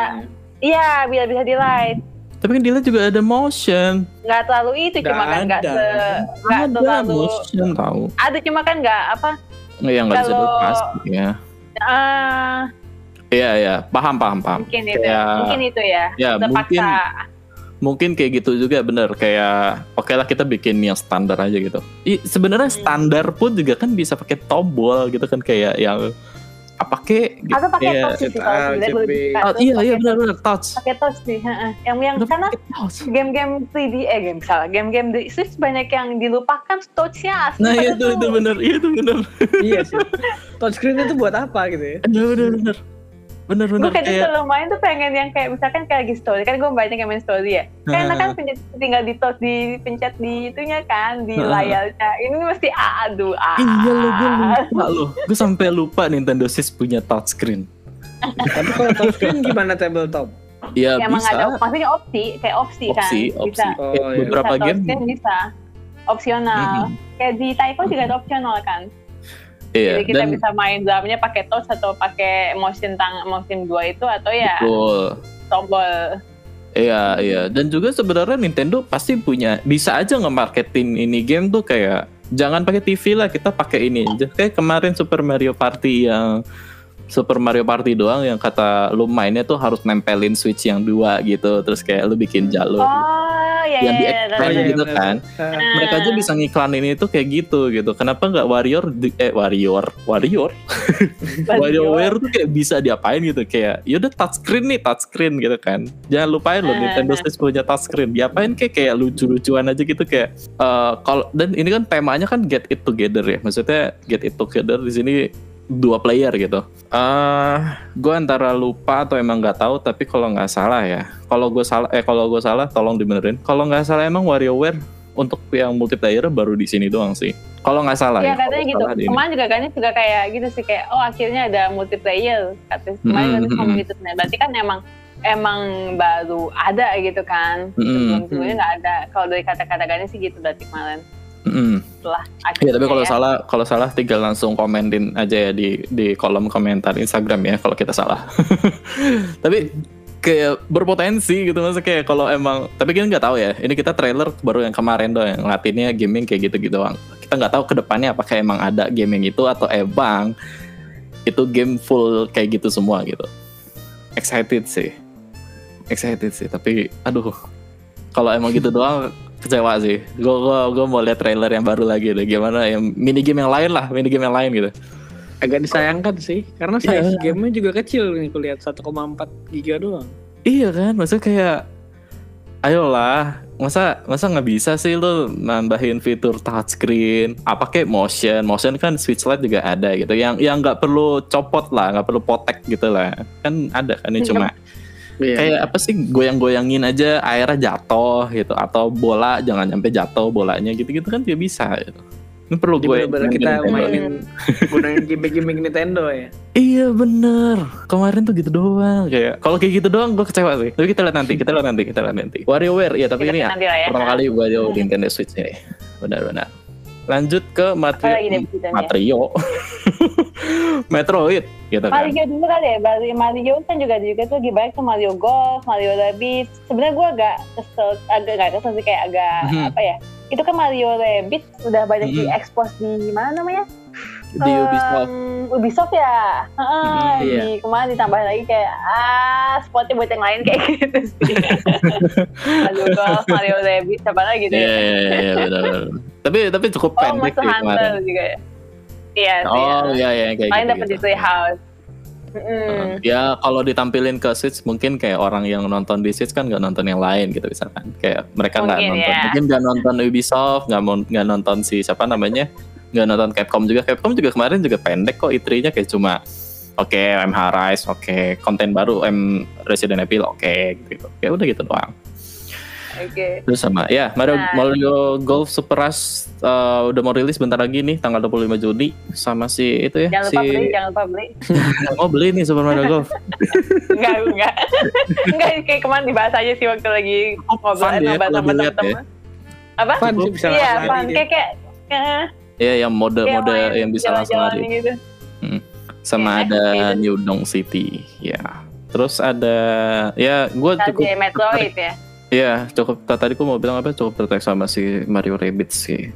Iya, biar bisa di light. Tapi kan dia juga ada motion. Nggak terlalu itu cuma Nggak kan nggak ada. se nggak ada terlalu motion tahu. ada cuma kan nggak apa Nggak yang nggak bisa dilepas ya. Eh Iya iya, paham paham paham. mungkin itu Kayak- mungkin itu ya. Ya mungkin mungkin kayak gitu juga bener kayak oke lah kita bikin yang standar aja gitu. Sebenarnya Hmm. standar pun juga kan bisa pakai tombol gitu kan kayak yang apa kek gitu. Atau pakai Kayak- touch sih kita kalau sebenarnya Oh, iya iya benar benar touch. pakai touch sih heeh. yang yang Udah karena touch. game-game 3D eh game salah game-game di Switch banyak yang dilupakan touch-nya asli Nah pada itu itu benar iya itu benar. iya sih. Touchscreen itu buat apa gitu ya? Benar benar benar. Benar gue kayak kalau main tuh pengen yang kayak misalkan kayak lagi story kan gue banyak yang main story ya kan Heeh. kan pencet, tinggal di touch di pencet di itunya kan di Heeh. layarnya ini mesti aduh ah Iya lo gue lupa lo. Gue sampai lupa Nintendo Switch punya touchscreen. Tapi kalau touchscreen gimana tabletop? Ya emang bisa. ada maksudnya opsi kayak opsi, kan Opsi, opsi. bisa Oh, Kayak iya. beberapa bisa game. bisa opsional Mhm. kayak di Taiko juga ada opsional kan Iya, jadi kita dan bisa main dramanya pakai touch atau pakai motion tang motion dua itu atau ya betul. tombol Iya, iya. Dan juga sebenarnya Nintendo pasti punya bisa aja nge-marketin ini game tuh kayak jangan pakai TV lah, kita pakai ini aja. Kayak kemarin Super Mario Party yang Super Mario Party doang yang kata lu mainnya tuh harus nempelin Switch yang dua gitu, terus kayak lu bikin jalur oh ya yang ya, di ya, expand ya, ya. gitu benar. kan. Ah, Mereka aja bisa ngiklanin itu kayak gitu gitu. Kenapa nggak Warrior di- eh Warrior Warrior WarioWare tuh kayak bisa diapain gitu kayak yaudah touchscreen nih touchscreen gitu kan jangan lupain loh Eh. Nintendo Switch punya touchscreen diapain kayak kayak lucu-lucuan aja gitu kayak eh, kalau dan ini kan temanya kan get it together ya maksudnya get it together di sini dua player gitu. eh gue antara lupa atau emang nggak tahu tapi kalau nggak salah ya kalau gue salah eh kalau gue salah tolong dibenerin kalau nggak salah emang WarioWare untuk yang multiplayer baru di sini doang sih kalau nggak salah Iya ya katanya gitu. Kemarin juga kan juga kayak gitu sih kayak oh akhirnya ada multiplayer katanya. Kemarin Hmm, hmm, gitu. Nah, berarti kan emang emang baru ada gitu kan. Hmm, Sebelum sebelumnya nggak ada. Kalau dari kata-kata Gani sih gitu berarti kemarin Setelah Iya akhirnya. tapi kalau ya. salah kalau salah tinggal langsung komentin aja ya di di kolom komentar Instagram ya kalau kita salah. tapi kayak berpotensi gitu maksudnya kayak kalau emang tapi kita nggak tahu ya ini kita trailer baru yang kemarin doang yang ngeliatinnya gaming kayak gitu gitu doang kita nggak tahu ke depannya apakah emang ada gaming itu atau emang itu game full kayak gitu semua gitu excited sih excited sih tapi aduh kalau emang gitu doang kecewa sih. Gue gue gue mau lihat trailer yang baru lagi deh. Gimana yang mini game yang lain lah mini game yang lain gitu. Agak disayangkan sih karena Iya. size gamenya juga kecil nih kulihat 1,4 giga doang. Iya kan, maksudnya kayak ayolah, masa masa nggak bisa sih lu nambahin fitur touchscreen, apa kayak motion, motion kan Switch Lite juga ada gitu, yang yang nggak perlu copot lah, nggak perlu potek gitu lah, kan ada kan ini cuma Iya. kayak apa sih goyang-goyangin aja airnya jatuh gitu, atau bola jangan sampai jatuh bolanya gitu-gitu kan juga bisa. Gitu. Ini perlu gue kita Nintendo. mainin gunain gimmick-gimmick Nintendo ya. Iya bener Kemarin tuh gitu doang Kayak Kalau kayak gitu doang gue kecewa sih Tapi kita lihat nanti Kita lihat nanti Kita lihat nanti WarioWare Iya tapi Kita ini ya ya. Pertama kali gue jauh Nintendo Switch ya Benar-benar Lanjut ke beritanya? Mario Metroid Gitu kan Mario dulu kali ya, Mario, Mario kan juga juga tuh lagi banyak tuh Mario Golf, Mario Rabbids. Sebenarnya gue agak kesel, agak nggak kesel sih kayak agak Mhm. apa ya? Itu kan Mario Rabbids udah banyak Mhm. diekspos di mana namanya? Di Ubisoft Em, Ubisoft ya. Mhm, iya. Di kemarin ditambah lagi kayak ah spotnya buat yang lain kayak gitu sih. Mario Golf, Mario Rabbids, apa lagi gitu Iya ya? iya iya benar benar. Tapi tapi cukup Oh, pendek Monster sih kemarin juga ya. Iya sih. Oh iya iya kayak Paling gitu, dapat di gitu. Treehouse. Mm-mm. Ya kalau ditampilin ke Switch mungkin kayak orang yang nonton di Switch kan nggak nonton yang lain gitu misalkan kayak mereka nggak nonton ya. mungkin nggak nonton Ubisoft nggak nggak nonton si siapa namanya nggak nonton Capcom juga Capcom juga kemarin juga pendek kok E3-nya kayak cuma oke MH Rise oke konten baru M Resident Evil oke gitu kayak udah gitu doang Oke. terus sama ya Mario Nah. Mario Golf Super Rush uh, udah mau rilis bentar lagi nih tanggal 25 Juni sama si itu ya Jangan si lupa beli, jangan lupa beli. mau beli nih Super Mario Golf Enggak, enggak. enggak, kayak kemarin dibahas aja sih waktu lagi ngobrol ya, sama dilihat teman-teman. Apa? Fun sih bisa Iya, fun. Kayak kayak eh, ya yang mode-mode main yang bisa langsung jalan-jalan lari gitu. sama Iya, ada gitu. New Dong City ya terus ada ya gue cukup Tadi Metroid ya. ya cukup tadi gue mau bilang apa cukup tertarik sama si Mario Rabbids sih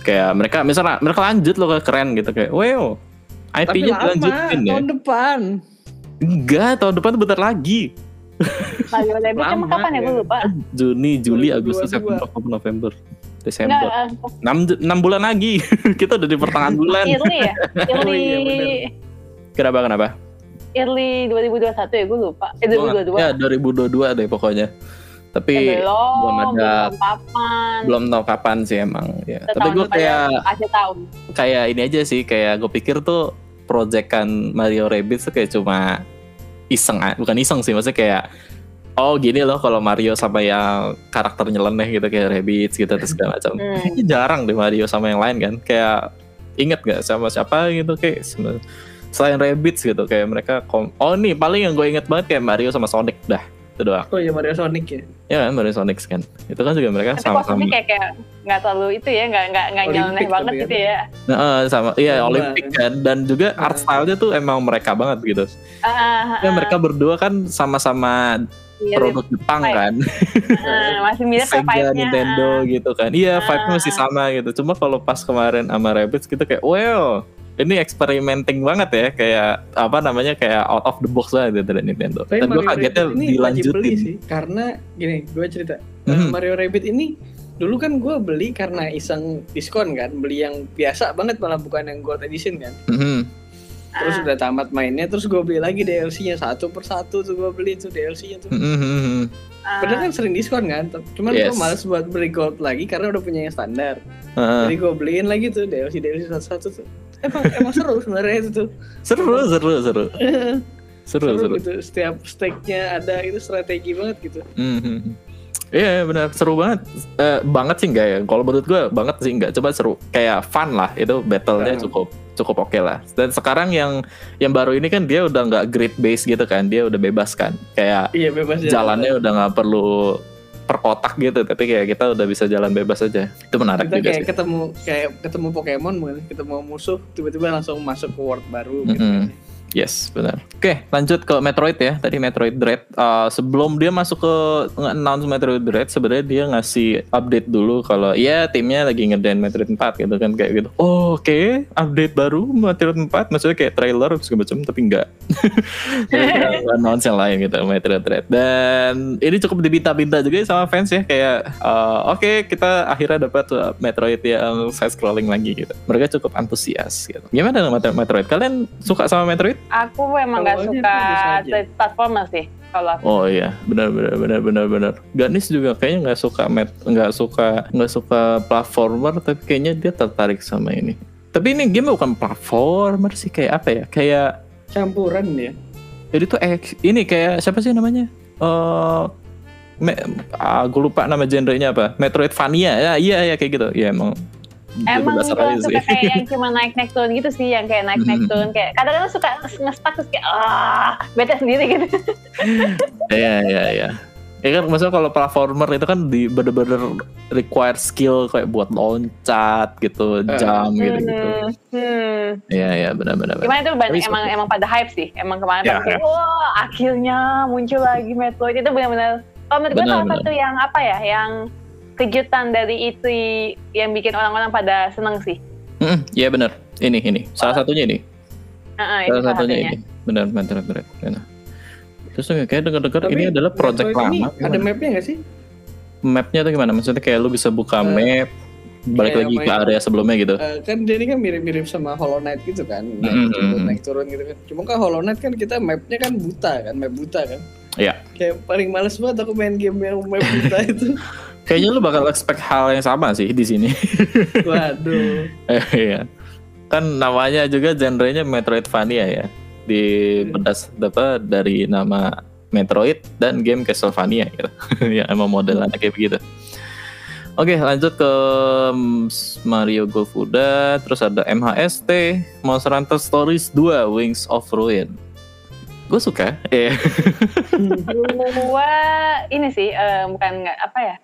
kayak mereka misalnya mereka lanjut loh keren gitu kayak wow Tapi IP-nya lama, dilanjutin ya tahun depan. enggak tahun depan tuh bentar lagi Mario Rabbids emang Lama, kapan ya? Gue lupa. Juni Juli 2022. Agustus September Oktober November Desember eh, 6, 6 bulan lagi kita udah di pertengahan bulan early ya? Oh, Early, iya, bener. kenapa kenapa early 2021 ya? Gue lupa. Eh, Gua nggak- 2022. ya 2022 deh pokoknya tapi Eh, belum, belum ada belum kapan. belum tahu kapan sih emang ya tapi Setahun gue depan kayak ya, Akhir tahun. kayak ini aja sih kayak gue pikir tuh proyekan Mario Rabbids tuh kayak cuma iseng bukan iseng sih maksudnya kayak oh gini loh kalau Mario sama yang karakter nyeleneh gitu kayak Rabbids gitu terus segala macam Hmm. Jarang deh Mario sama yang lain kan kayak inget gak sama siapa gitu kayak se- selain Rabbids gitu kayak mereka kom oh nih paling yang gue inget banget kayak Mario sama Sonic dah itu doang Oh iya Mario Sonic ya. ya kan Mario Sonic kan itu kan juga mereka Tapi sama-sama kostumnya kayak kayak nggak terlalu itu ya, nggak nggak nggak Olimpik nyeleneh banget gitu ya. ya. Nah, eh, sama iya Olimpik kan? kan dan juga art style-nya tuh emang mereka banget gitu. Ah, ah, Ya ah, mereka berdua kan sama-sama mirip. produk Jepang ya? kan, Ah, masih mirip ke Sega, vibe-nya. Nintendo gitu kan. Iya, Ah. vibe-nya masih sama gitu. Cuma kalau pas kemarin sama Rabbids gitu kayak, well, ini experimenting banget ya, kayak apa namanya kayak out of the box lah gitu dari Nintendo. Tapi Dan gue kagetnya Rabbit ini beli dilanjutin. sih. Karena gini, gue cerita. Mhm. Mario Rabbit ini dulu kan gue beli karena iseng diskon kan, beli yang biasa banget malah bukan yang gold edition kan. Mhm. Terus Ah. udah tamat mainnya, terus gue beli lagi DLC-nya satu persatu tuh gue beli tuh DLC-nya tuh. Mhm. Ah. Padahal kan sering diskon kan, cuman Yes. gue males buat beli gold lagi karena udah punya yang standar. Heeh. Jadi gue beliin lagi tuh DLC DLC satu-satu tuh. Emang emang seru sebenarnya itu tuh. Seru, seru, seru, seru, seru, seru. gitu. Setiap stake-nya ada itu strategi banget gitu. Mhm. Iya benar. Seru banget. Eh, banget sih enggak ya? Kalau menurut gue banget sih enggak coba seru. Kayak fun lah. Itu battle-nya Fun. cukup cukup oke lah. Dan sekarang yang yang baru ini kan dia udah nggak grid base gitu kan. Dia udah bebas kan? Kayak Iya bebas jalan. jalannya udah nggak perlu per kotak gitu. Tapi kayak kita udah bisa jalan bebas aja. Itu menarik kita juga kayak sih. ketemu kayak ketemu Pokemon mungkin ketemu musuh tiba-tiba langsung masuk ke world baru gitu Mm-mm. kan. Yes, benar. Oke, lanjut ke Metroid ya. Tadi Metroid Dread. Uh, sebelum dia masuk ke announce Metroid Dread, sebenarnya dia ngasih update dulu kalau ya timnya lagi ngedain Metroid 4 gitu kan kayak gitu. Oh, oke, okay. update baru Metroid 4 maksudnya kayak trailer segala macam tapi enggak. announce yang lain gitu Metroid Dread. Dan ini cukup dibinta-binta juga sama fans ya kayak uh, oke, okay, kita akhirnya dapat Metroid yang side scrolling lagi gitu. Mereka cukup antusias gitu. Gimana dengan Metroid? Kalian suka sama Metroid? Aku emang gak suka platformer sih kalau aku. Oh iya, benar benar benar benar benar. Ganis juga kayaknya nggak suka met, nggak suka nggak suka platformer, tapi kayaknya dia tertarik sama ini. Tapi ini game bukan platformer sih, kayak apa ya? Kayak campuran ya. Jadi tuh eh, ini kayak siapa sih namanya? Eh uh, me, ah, gue lupa nama genrenya apa? Metroidvania ya, iya iya kayak gitu. Ya emang Emang suka kayak yang cuma naik-naik turun gitu sih, yang kayak naik-naik hmm. turun kayak kadang-kadang suka ngestak terus kayak ah bete sendiri gitu. Iya iya iya. Ya kan maksudnya kalau platformer itu kan di bener-bener require skill kayak buat loncat gitu, eh. jam gitu gitu. Hmm. Iya iya benar-benar. Gimana tuh banyak emang emang pada hype sih. Emang kemarin ya, kayak ya. wah akhirnya muncul lagi Metroid itu benar-benar. Kalau menurut gue salah satu yang apa ya, yang kejutan dari itu yang bikin orang-orang pada seneng sih. Iya mm, yeah, benar. Ini ini salah satunya ini. Uh, uh, salah satunya, satunya ini. Benar benar benar. benar. Terus kayak dengar-dengar ini adalah project lama. Ada mapnya nggak sih? Mapnya tuh gimana? Maksudnya kayak lu bisa buka uh, map, balik lagi ke area sebelumnya gitu. Uh, kan jadi kan mirip-mirip sama Hollow Knight gitu kan, naik mm -hmm. turun naik turun gitu kan. Cuma kan Hollow Knight kan kita mapnya kan buta kan, map buta kan. Iya. Kayak paling males banget aku main game yang map buta itu. Kayaknya lu bakal expect hal yang sama sih di sini. Waduh. Iya. kan namanya juga genrenya Metroidvania ya. Di bedas apa dari nama Metroid dan game Castlevania gitu. ya emang modelannya kayak begitu. Oke lanjut ke Mario Golf udah Terus ada MHST Monster Hunter Stories 2 Wings of Ruin Gue suka yeah. Gue ini sih uh, Bukan nggak apa ya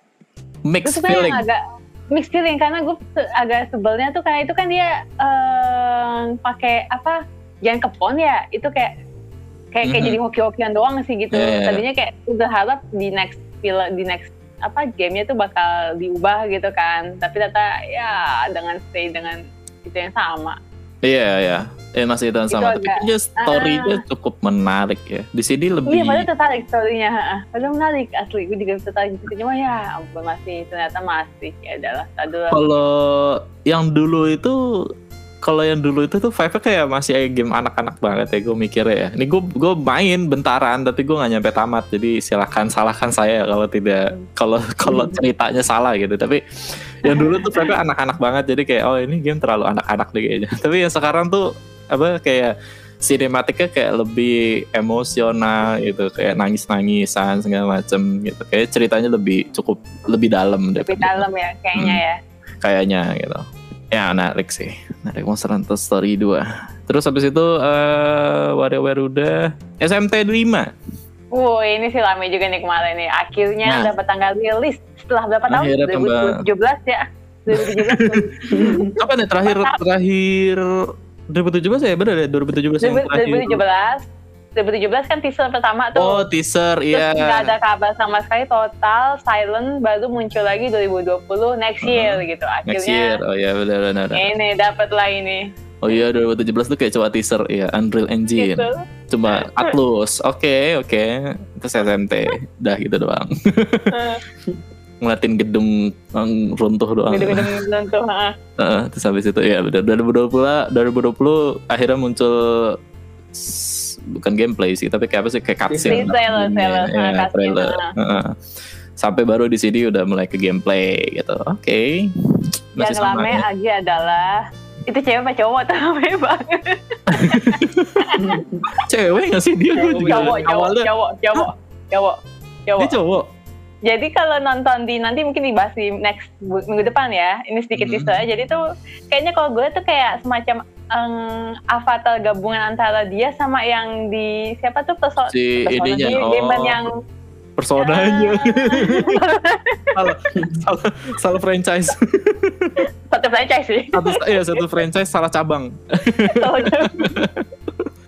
mixed feeling agak mixed feeling karena gue agak sebelnya tuh karena itu kan dia uh, pakai apa jangan kepon ya itu kayak kayak, kayak mm-hmm. jadi hoki-hokian doang sih gitu yeah. tadinya kayak udah harap di next film di next apa gamenya tuh bakal diubah gitu kan tapi ternyata ya dengan stay dengan itu yang sama iya yeah, iya yeah. Eh masih itu sama, tapi dia story-nya uh, cukup menarik ya. Di sini lebih. Iya, padahal tertarik story-nya. Padahal menarik asli. Gue juga tertarik gitu. Cuma ya ampun masih ternyata masih ya adalah. Kalau yang dulu itu kalau yang dulu itu tuh Five kayak masih game anak-anak banget ya gue mikirnya ya. Ini gue gue main bentaran tapi gue nggak nyampe tamat. Jadi silahkan salahkan saya kalau tidak kalau kalau hmm. ceritanya salah gitu. Tapi yang dulu tuh Five anak-anak banget. Jadi kayak oh ini game terlalu anak-anak deh kayaknya. Tapi yang sekarang tuh apa kayak sinematiknya kayak lebih emosional gitu kayak nangis nangisan segala macem gitu kayak ceritanya lebih cukup lebih dalam lebih dalam ya kayaknya hmm, ya kayaknya gitu ya menarik sih. Menarik. Monster Hunter Story 2 terus habis itu uh, WarioWare udah SMT 5 Wow ini sih lama juga nih kemarin nih. Akhirnya nah, dapat tanggal rilis. Setelah berapa tahun? 2017 ya? 2017 kapan ya? Terakhir terakhir 2017 ya? Benar ya? 2017 yang 2017 2017 kan teaser pertama tuh. Oh, teaser, iya. Terus gak ada kabar sama sekali total silent baru muncul lagi 2020 next year uh -huh. gitu. Akhirnya Next year. Oh iya benar benar. Ini dapat lah ini. Oh iya 2017 tuh kayak coba teaser ya Unreal Engine. Gitu. Cuma Atlus. Oke, okay, oke. Okay. Terus SMT. Udah gitu doang. ngeliatin gedung runtuh doang. Gedung-gedung runtuh, uh, terus habis itu ya benar 2020 2020 akhirnya muncul bukan gameplay sih tapi kayak apa sih kayak cutscene. Trailer, trailer, ya, trailer. Uh. Sampai baru di sini udah mulai ke gameplay gitu. Oke. Okay. Yang rame lagi adalah itu cewek apa cowok tuh rame banget. cewek gak sih dia? Cowok, cowok, cowok, cowok, cowok, cowok, cowok. Dia cowok jadi kalau nonton di nanti mungkin dibahas di next minggu depan ya. Ini sedikit mm -hmm. Jadi tuh kayaknya kalau gue tuh kayak semacam um, avatar gabungan antara dia sama yang di siapa tuh perso si ininya di, oh. yang personanya uh, salah, salah salah franchise satu franchise sih satu iya satu franchise salah cabang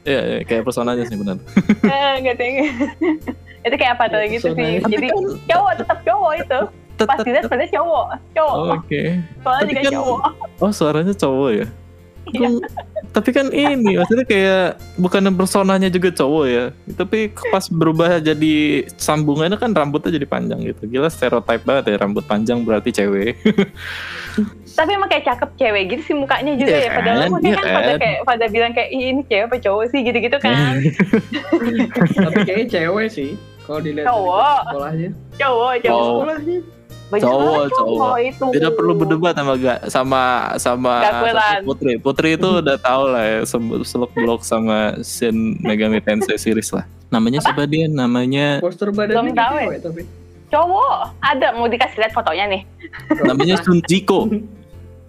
Iya, iya, kayak personanya sih benar. Eh, nggak tahu. itu kayak apa tuh Ya, gitu sih. Jadi kan cowok tetap cowok itu. Pas tetap dilihat sebenarnya cowok, cowok. Oke. Soalnya juga kan- cowok. Oh, suaranya cowok ya? Iya. Gua- tapi kan ini maksudnya kayak bukan personanya juga cowok ya tapi pas berubah jadi sambungannya kan rambutnya jadi panjang gitu gila stereotype banget ya rambut panjang berarti cewek Tapi emang kayak cakep cewek gitu sih mukanya juga Iya ya. Padahal kan, makanya iya kan pada kan. kayak pada bilang kayak Ih, ini cewek apa cowok sih gitu-gitu kan. Tapi kayaknya cewek sih. Kalau dilihat dari Cowok. sekolahnya. cowok, cowok. Cowok. Sekolahnya. Banyak Cowok, cowok. itu. tidak perlu berdebat sama gak sama sama, sama. Putri Putri itu udah tahu lah ya seluk beluk sama Shin Megami Tensei series lah namanya siapa dia namanya Poster badannya Belum tahu ya. tapi. Cowok. Ada mau dikasih lihat fotonya nih. namanya Sunjiko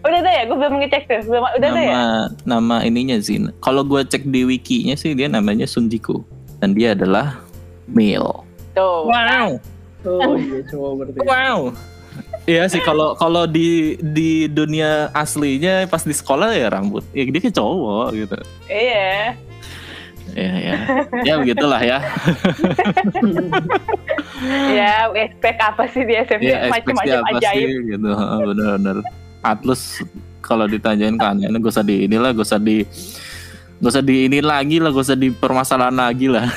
Udah ada ya? Gue belum ngecek tuh. Belum udah ada ya? nama nama ininya Zin kalau gue cek di wikinya sih dia namanya Sunjiko dan dia adalah male Tuh. wow Oh iya cowok berarti. wow Iya sih kalau kalau di di dunia aslinya pas di sekolah ya rambut ya dia kayak cowok gitu Iya. ya ya ya begitulah ya Ya, expect apa sih di SMP? ya Macam-macam apa ajaib. sih gitu Heeh, bener-bener Atlus kalau ditanyain ke aneh gak usah di inilah gak usah di gak usah di ini lagi lah gak usah di permasalahan lagi lah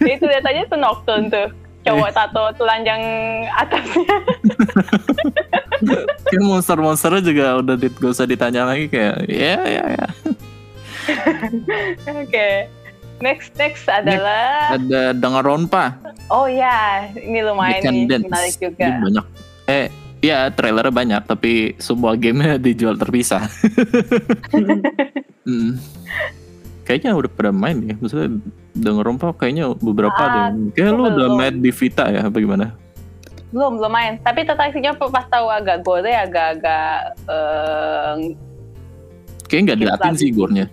itu aja tuh Nocturne tuh. Cowok tato telanjang atasnya. kan monster-monsternya juga udah di, gak usah ditanya lagi kayak ya ya ya Oke. Next next adalah ada Danganronpa oh ya, ini lumayan nih menarik Ini juga. banyak eh ya trailernya banyak tapi semua gamenya dijual terpisah Hmm. Kayaknya udah pada main ya. Maksudnya Danganronpa kayaknya beberapa ada. yang- Kayak lu udah belum. main di Vita ya apa gimana? Belum belum main. Tapi sih pas tahu agak gore agak-agak eh, Kayaknya nggak lagi. sih gore-nya.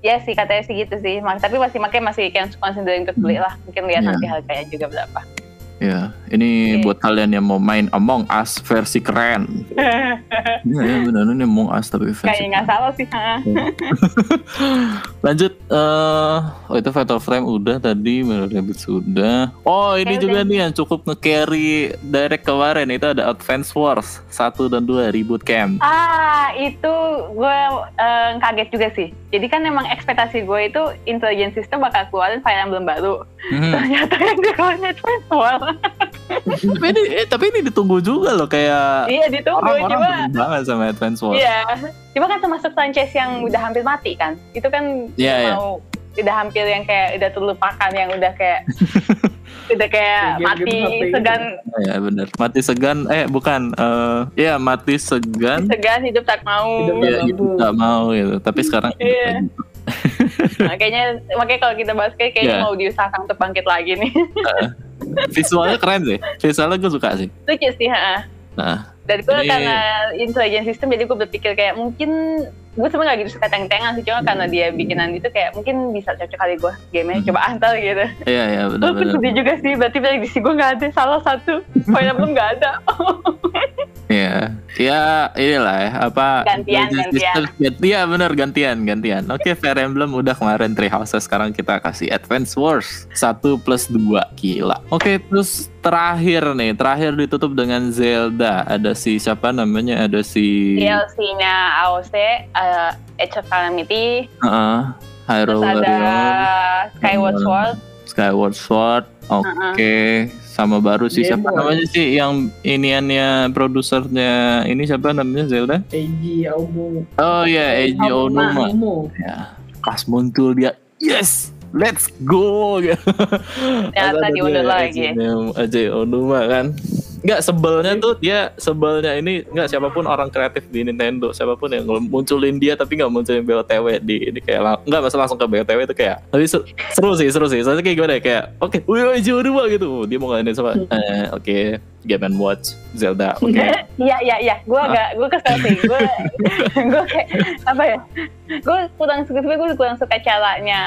ya sih katanya sih gitu sih. Tapi masih makanya masih kayak considering untuk beli lah. Mungkin lihat Iya. nanti harganya juga berapa. Ya, ini Oke. buat kalian yang mau main Among Us versi keren. Iya ya benar ini Among Us tapi versi. Kayaknya nggak salah sih. Lanjut, eh oh itu Fatal Frame udah tadi, Mirror Rabbit sudah. Oh ini Oke, juga udah. nih yang cukup nge-carry direct kemarin itu ada Advance Wars 1 dan 2 Reboot Camp. Ah, itu gue eh, kaget juga sih. Jadi kan emang ekspektasi gue itu intelligence system bakal keluarin Fire Emblem baru. Hmm. Ternyata yang dikeluarin Transform. tapi ini eh, tapi ini ditunggu juga loh kayak iya, ditunggu. orang-orang Cuma, pengen banget sama Advance Wars. iya. Cuma kan termasuk franchise yang udah hampir mati kan. Itu kan Iya, udah iya. mau udah hampir yang kayak udah terlupakan yang udah kayak udah kayak mati segan Ya benar. Mati segan eh bukan eh ya mati segan segan hidup tak mau. Hidup ya mampu. nggak mau gitu. Tapi sekarang hidup Iya. makanya makanya kalau kita bahas kayak kayaknya Iya. mau diusahakan untuk bangkit lagi nih. Visualnya keren sih. Visualnya gue suka sih. Lucu sih, ha. Nah, Dan gue Jadi- karena intelligence system jadi gue berpikir kayak mungkin gue sebenarnya gak gitu suka tank-tankan sih cuma karena dia bikinan itu kayak mungkin bisa cocok kali gue gamenya Hmm. coba antar gitu. iya iya Gue benar-benar. sedih juga sih berarti prediksi gue gak ada salah satu poinnya belum gak ada. Iya, ya inilah ya apa Gantian, gantian. Iya benar gantian gantian. Oke Fire Emblem udah kemarin Three Houses sekarang kita kasih Advance Wars 1 plus 2 gila. Oke terus terakhir nih terakhir ditutup dengan Zelda ada si siapa namanya ada si DLC-nya AOC, uh, Age of Calamity, Heeh, Hyrule terus ada Skyward. Sword. Skyward Sword. Oke, sama baru sih Game siapa Boy. namanya sih yang iniannya produsernya ini siapa namanya Zelda? Eiji Aomo. Oh iya, Eiji Aonuma. Ya, pas muncul dia, yes, let's go. Ternyata diundur lagi. Eiji- Eiji Onuma kan. Enggak sebelnya tuh dia sebelnya ini enggak siapa pun orang kreatif di Nintendo siapa pun yang munculin dia tapi nggak munculin BOTW di ini kayak nggak masa langsung ke BOTW itu kayak tapi seru, sih seru sih soalnya kayak gimana ya kayak oke wih Eiji Onuma gitu dia mau ngalahin sama eh oke Game and Watch Zelda. Oke. Iya iya iya, gue agak gue kesel sih, gue gue kayak apa ya? Gue kurang suka, gue kurang suka caranya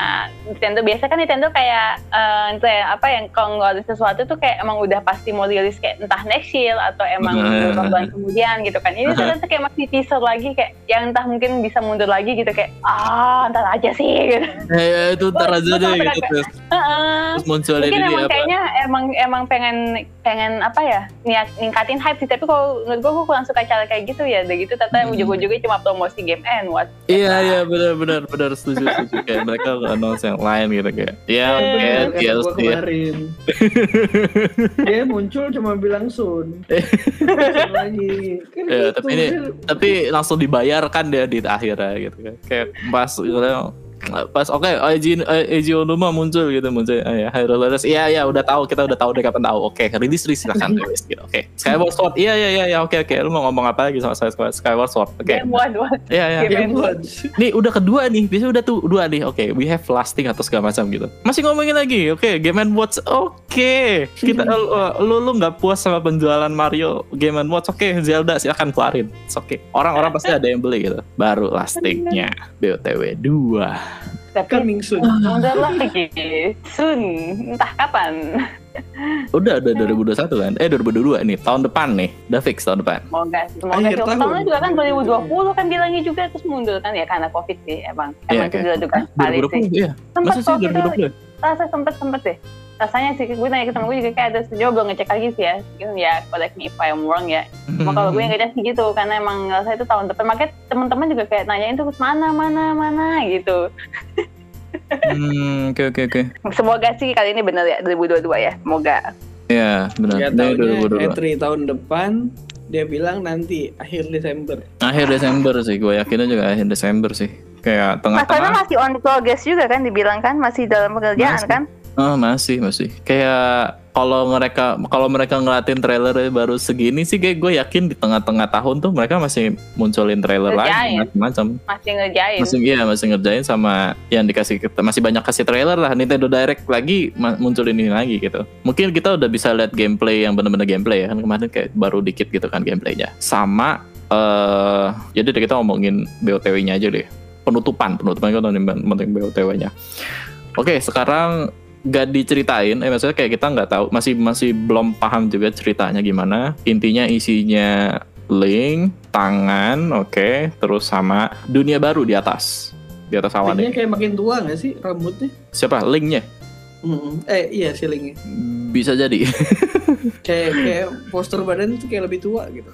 Nintendo. Biasa kan Nintendo kayak eh, entah ya, apa yang kalau ngeluarin sesuatu tuh kayak emang udah pasti mau rilis kayak entah next year atau emang Nah. beberapa bulan kemudian gitu kan. Ini ternyata kayak masih teaser lagi kayak yang entah mungkin bisa mundur lagi gitu kayak ah ntar aja sih gitu. Eh, itu ntar Gua- aja deh gitu terus, terus munculnya mungkin emang apa? kayaknya emang emang pengen pengen apa ya niat ningkatin hype sih tapi kalau menurut gue gue kurang suka cara kayak gitu ya udah gitu ternyata Hmm. ujung-ujungnya cuma promosi game and what Iya iya benar benar benar setuju setuju kayak mereka announce yang lain gitu kayak ya Eh, oke ya. kemarin. Dia muncul cuma bilang soon. Muncul lagi. Kan Ya, gitu, tapi ini- dia- tapi langsung dibayarkan dia di akhirnya gitu kan kayak pas gitu, pas oke Eiji Eiji Onuma muncul gitu muncul ah, ya Hyrule Warriors iya iya udah tahu kita udah tahu dari kapan tahu. Oke rilis rilis silakan rilis gitu oke. Skyward Sword iya iya iya iya oke oke. Lu mau ngomong apa lagi sama saya Skyward Sword? Oke. What iya iya. Watch. nih udah kedua nih biasanya udah tuh dua nih. Oke we have lasting atau segala macam gitu. Masih ngomongin lagi? Oke Game and Watch oke. Kita uh, lu lu nggak puas sama penjualan Mario Game and Watch? Oke Zelda silakan keluarin. Oke orang-orang pasti ada yang beli gitu. Baru lastingnya. BOTW 2 tapi Coming soon. mundur lagi. Soon. Entah kapan. Udah udah 2021 kan? Eh 2022 nih tahun depan nih. Udah fix tahun depan. Semoga semoga Akhir sih. tahun. tahunnya juga kan 2020 kan bilangnya juga terus mundur kan? Ya karena covid sih emang. Iya, emang oke. itu juga sekali sih. 2020 iya. Sempat masa sih kok kita 2020 rasa sempet sempet deh rasanya sih gue nanya ke temen gue juga kayak ada sejauh belum ngecek lagi sih ya. Mungkin ya correct me if I'm wrong ya. Cuma kalau gue yang ngecek sih gitu karena emang ngerasa itu tahun depan. Makanya teman-teman juga kayak nanyain terus mana mana mana? gitu. Hmm, oke oke oke. Semoga sih kali ini bener ya 2022 ya. Semoga. Iya benar. Ya Ini tahunnya 2022 E3 tahun depan dia bilang nanti akhir Desember. akhir Desember sih gue yakinnya juga akhir Desember sih. Kayak masalahnya tengah-tengah masih on progress juga kan dibilang kan masih dalam pekerjaan Masih. kan Oh, masih masih. Kayak kalau mereka kalau mereka ngeliatin trailer baru segini sih kayak gue yakin di tengah-tengah tahun tuh mereka masih munculin trailer lagi Ngerjain. macam-macam. Masih ngerjain. Masih iya masih ngerjain sama yang dikasih masih banyak kasih trailer lah. Nintendo Direct lagi munculin ini lagi gitu. Mungkin kita udah bisa lihat gameplay yang bener-bener gameplay ya kan kemarin kayak baru dikit gitu kan gameplaynya. Sama eh jadi deh kita ngomongin BOTW-nya aja deh. Penutupan penutupan kita penting BOTW-nya oke sekarang gak diceritain eh maksudnya kayak kita nggak tahu masih masih belum paham juga ceritanya gimana intinya isinya link tangan oke terus sama dunia baru di atas di atas awan Linknya ini kayak makin tua gak sih rambutnya? siapa linknya Mm-mm. Eh iya sih linknya. bisa jadi Kayak kayak postur badan tuh kayak lebih tua gitu.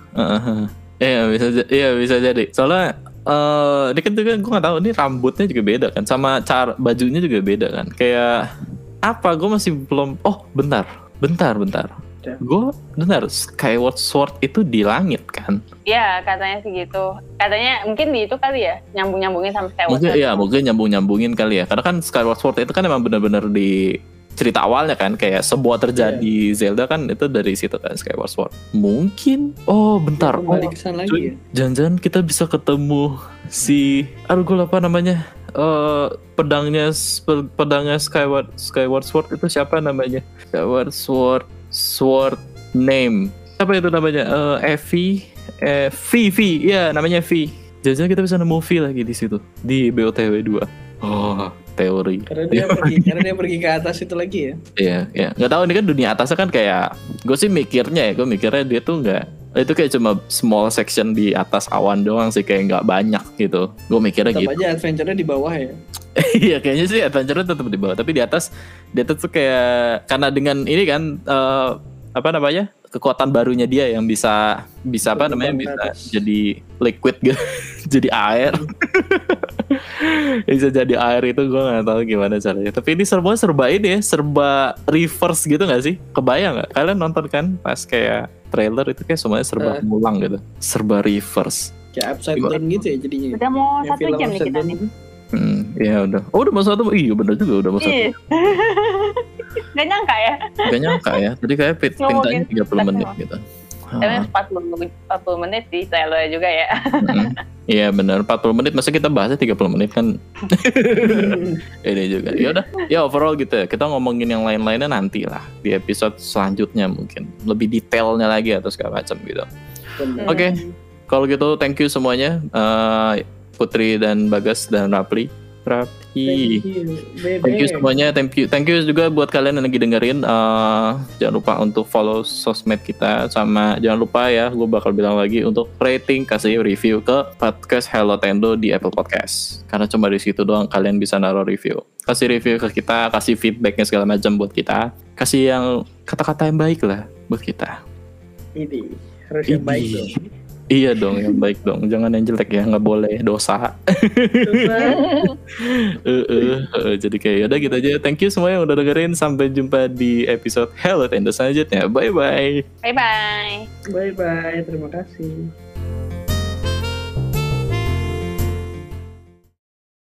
Iya bisa iya bisa jadi soalnya eh ini kan juga gue nggak tahu ini rambutnya juga beda kan sama cara bajunya juga beda kan kayak apa? Gue masih belum oh bentar bentar bentar. Ya. gue benar Skyward Sword itu di langit kan? Iya katanya sih gitu. Katanya mungkin di itu kali ya nyambung nyambungin sampai kayak mungkin Watcher. iya mungkin nyambung nyambungin kali ya. Karena kan Skyward Sword itu kan emang bener-bener di cerita awalnya kan kayak sebuah terjadi Zelda kan itu dari situ kan Skyward Sword. Mungkin oh bentar. Oh, Balik ke sana lagi ya. jangan-jangan kita bisa ketemu si aduh gue lupa namanya eh pedangnya pe- pedangnya Skyward Skyward Sword itu siapa namanya? Skyward Sword Sword name. Apa itu namanya? Eh Evi eh V V ya namanya V jangan-jangan kita bisa nemu V lagi di situ di BOTW 2 oh teori. Karena dia pergi, karena dia pergi ke atas itu lagi ya. Iya, iya. Nggak tahu ini kan dunia atasnya kan kayak gue sih mikirnya ya, gue mikirnya dia tuh nggak itu kayak cuma small section di atas awan doang sih kayak nggak banyak gitu. Gue mikirnya Tetap gitu. aja adventure-nya di bawah ya. Iya kayaknya sih adventure tetap di bawah, tapi di atas di atas tuh kayak karena dengan ini kan eh, apa namanya kekuatan barunya dia yang bisa bisa apa namanya bisa jadi liquid gitu, jadi air. bisa jadi air itu gue nggak tahu gimana caranya. Tapi ini serba serba ini ya, serba reverse gitu nggak sih? Kebayang nggak? Kalian nonton kan pas kayak trailer itu kayak semuanya serba ngulang gitu, serba reverse. Kayak upside Gimana? down gitu ya jadinya. udah mau Yang satu jam nih kita down nih. Hmm, ya udah. Oh udah mau satu, iya bener juga udah mau satu. Gak nyangka ya Gak nyangka ya. Tadi kayak pit, pintanya 30 menit gitu. Tapi 40, 40 menit sih, selalu juga ya. Iya benar 40 menit masa kita bahasnya 30 menit kan ini juga. Ya udah, ya overall gitu ya. Kita ngomongin yang lain-lainnya nanti lah di episode selanjutnya mungkin lebih detailnya lagi atau segala macam gitu. Oke. Kalau gitu thank you semuanya eh, Putri dan Bagas dan Rapli. Rapli. Thank you, Bebe. Thank you semuanya, thank you, thank you juga buat kalian yang lagi dengerin. Eh, jangan lupa untuk follow sosmed kita, sama jangan lupa ya, gue bakal bilang lagi untuk rating, kasih review ke podcast Hello Tendo di Apple Podcast. Karena cuma di situ doang kalian bisa naruh review. Kasih review ke kita, kasih feedbacknya segala macam buat kita. Kasih yang kata-kata yang baik lah buat kita. Ini harus yang baik dong. Iya dong, yang baik dong. Jangan yang jelek ya, nggak boleh dosa. Eh, eh, eh, jadi kayak udah gitu aja. Thank you semua yang udah dengerin. Sampai jumpa di episode Hello Tendo selanjutnya. Bye bye. Bye-bye. Bye bye. Terima kasih.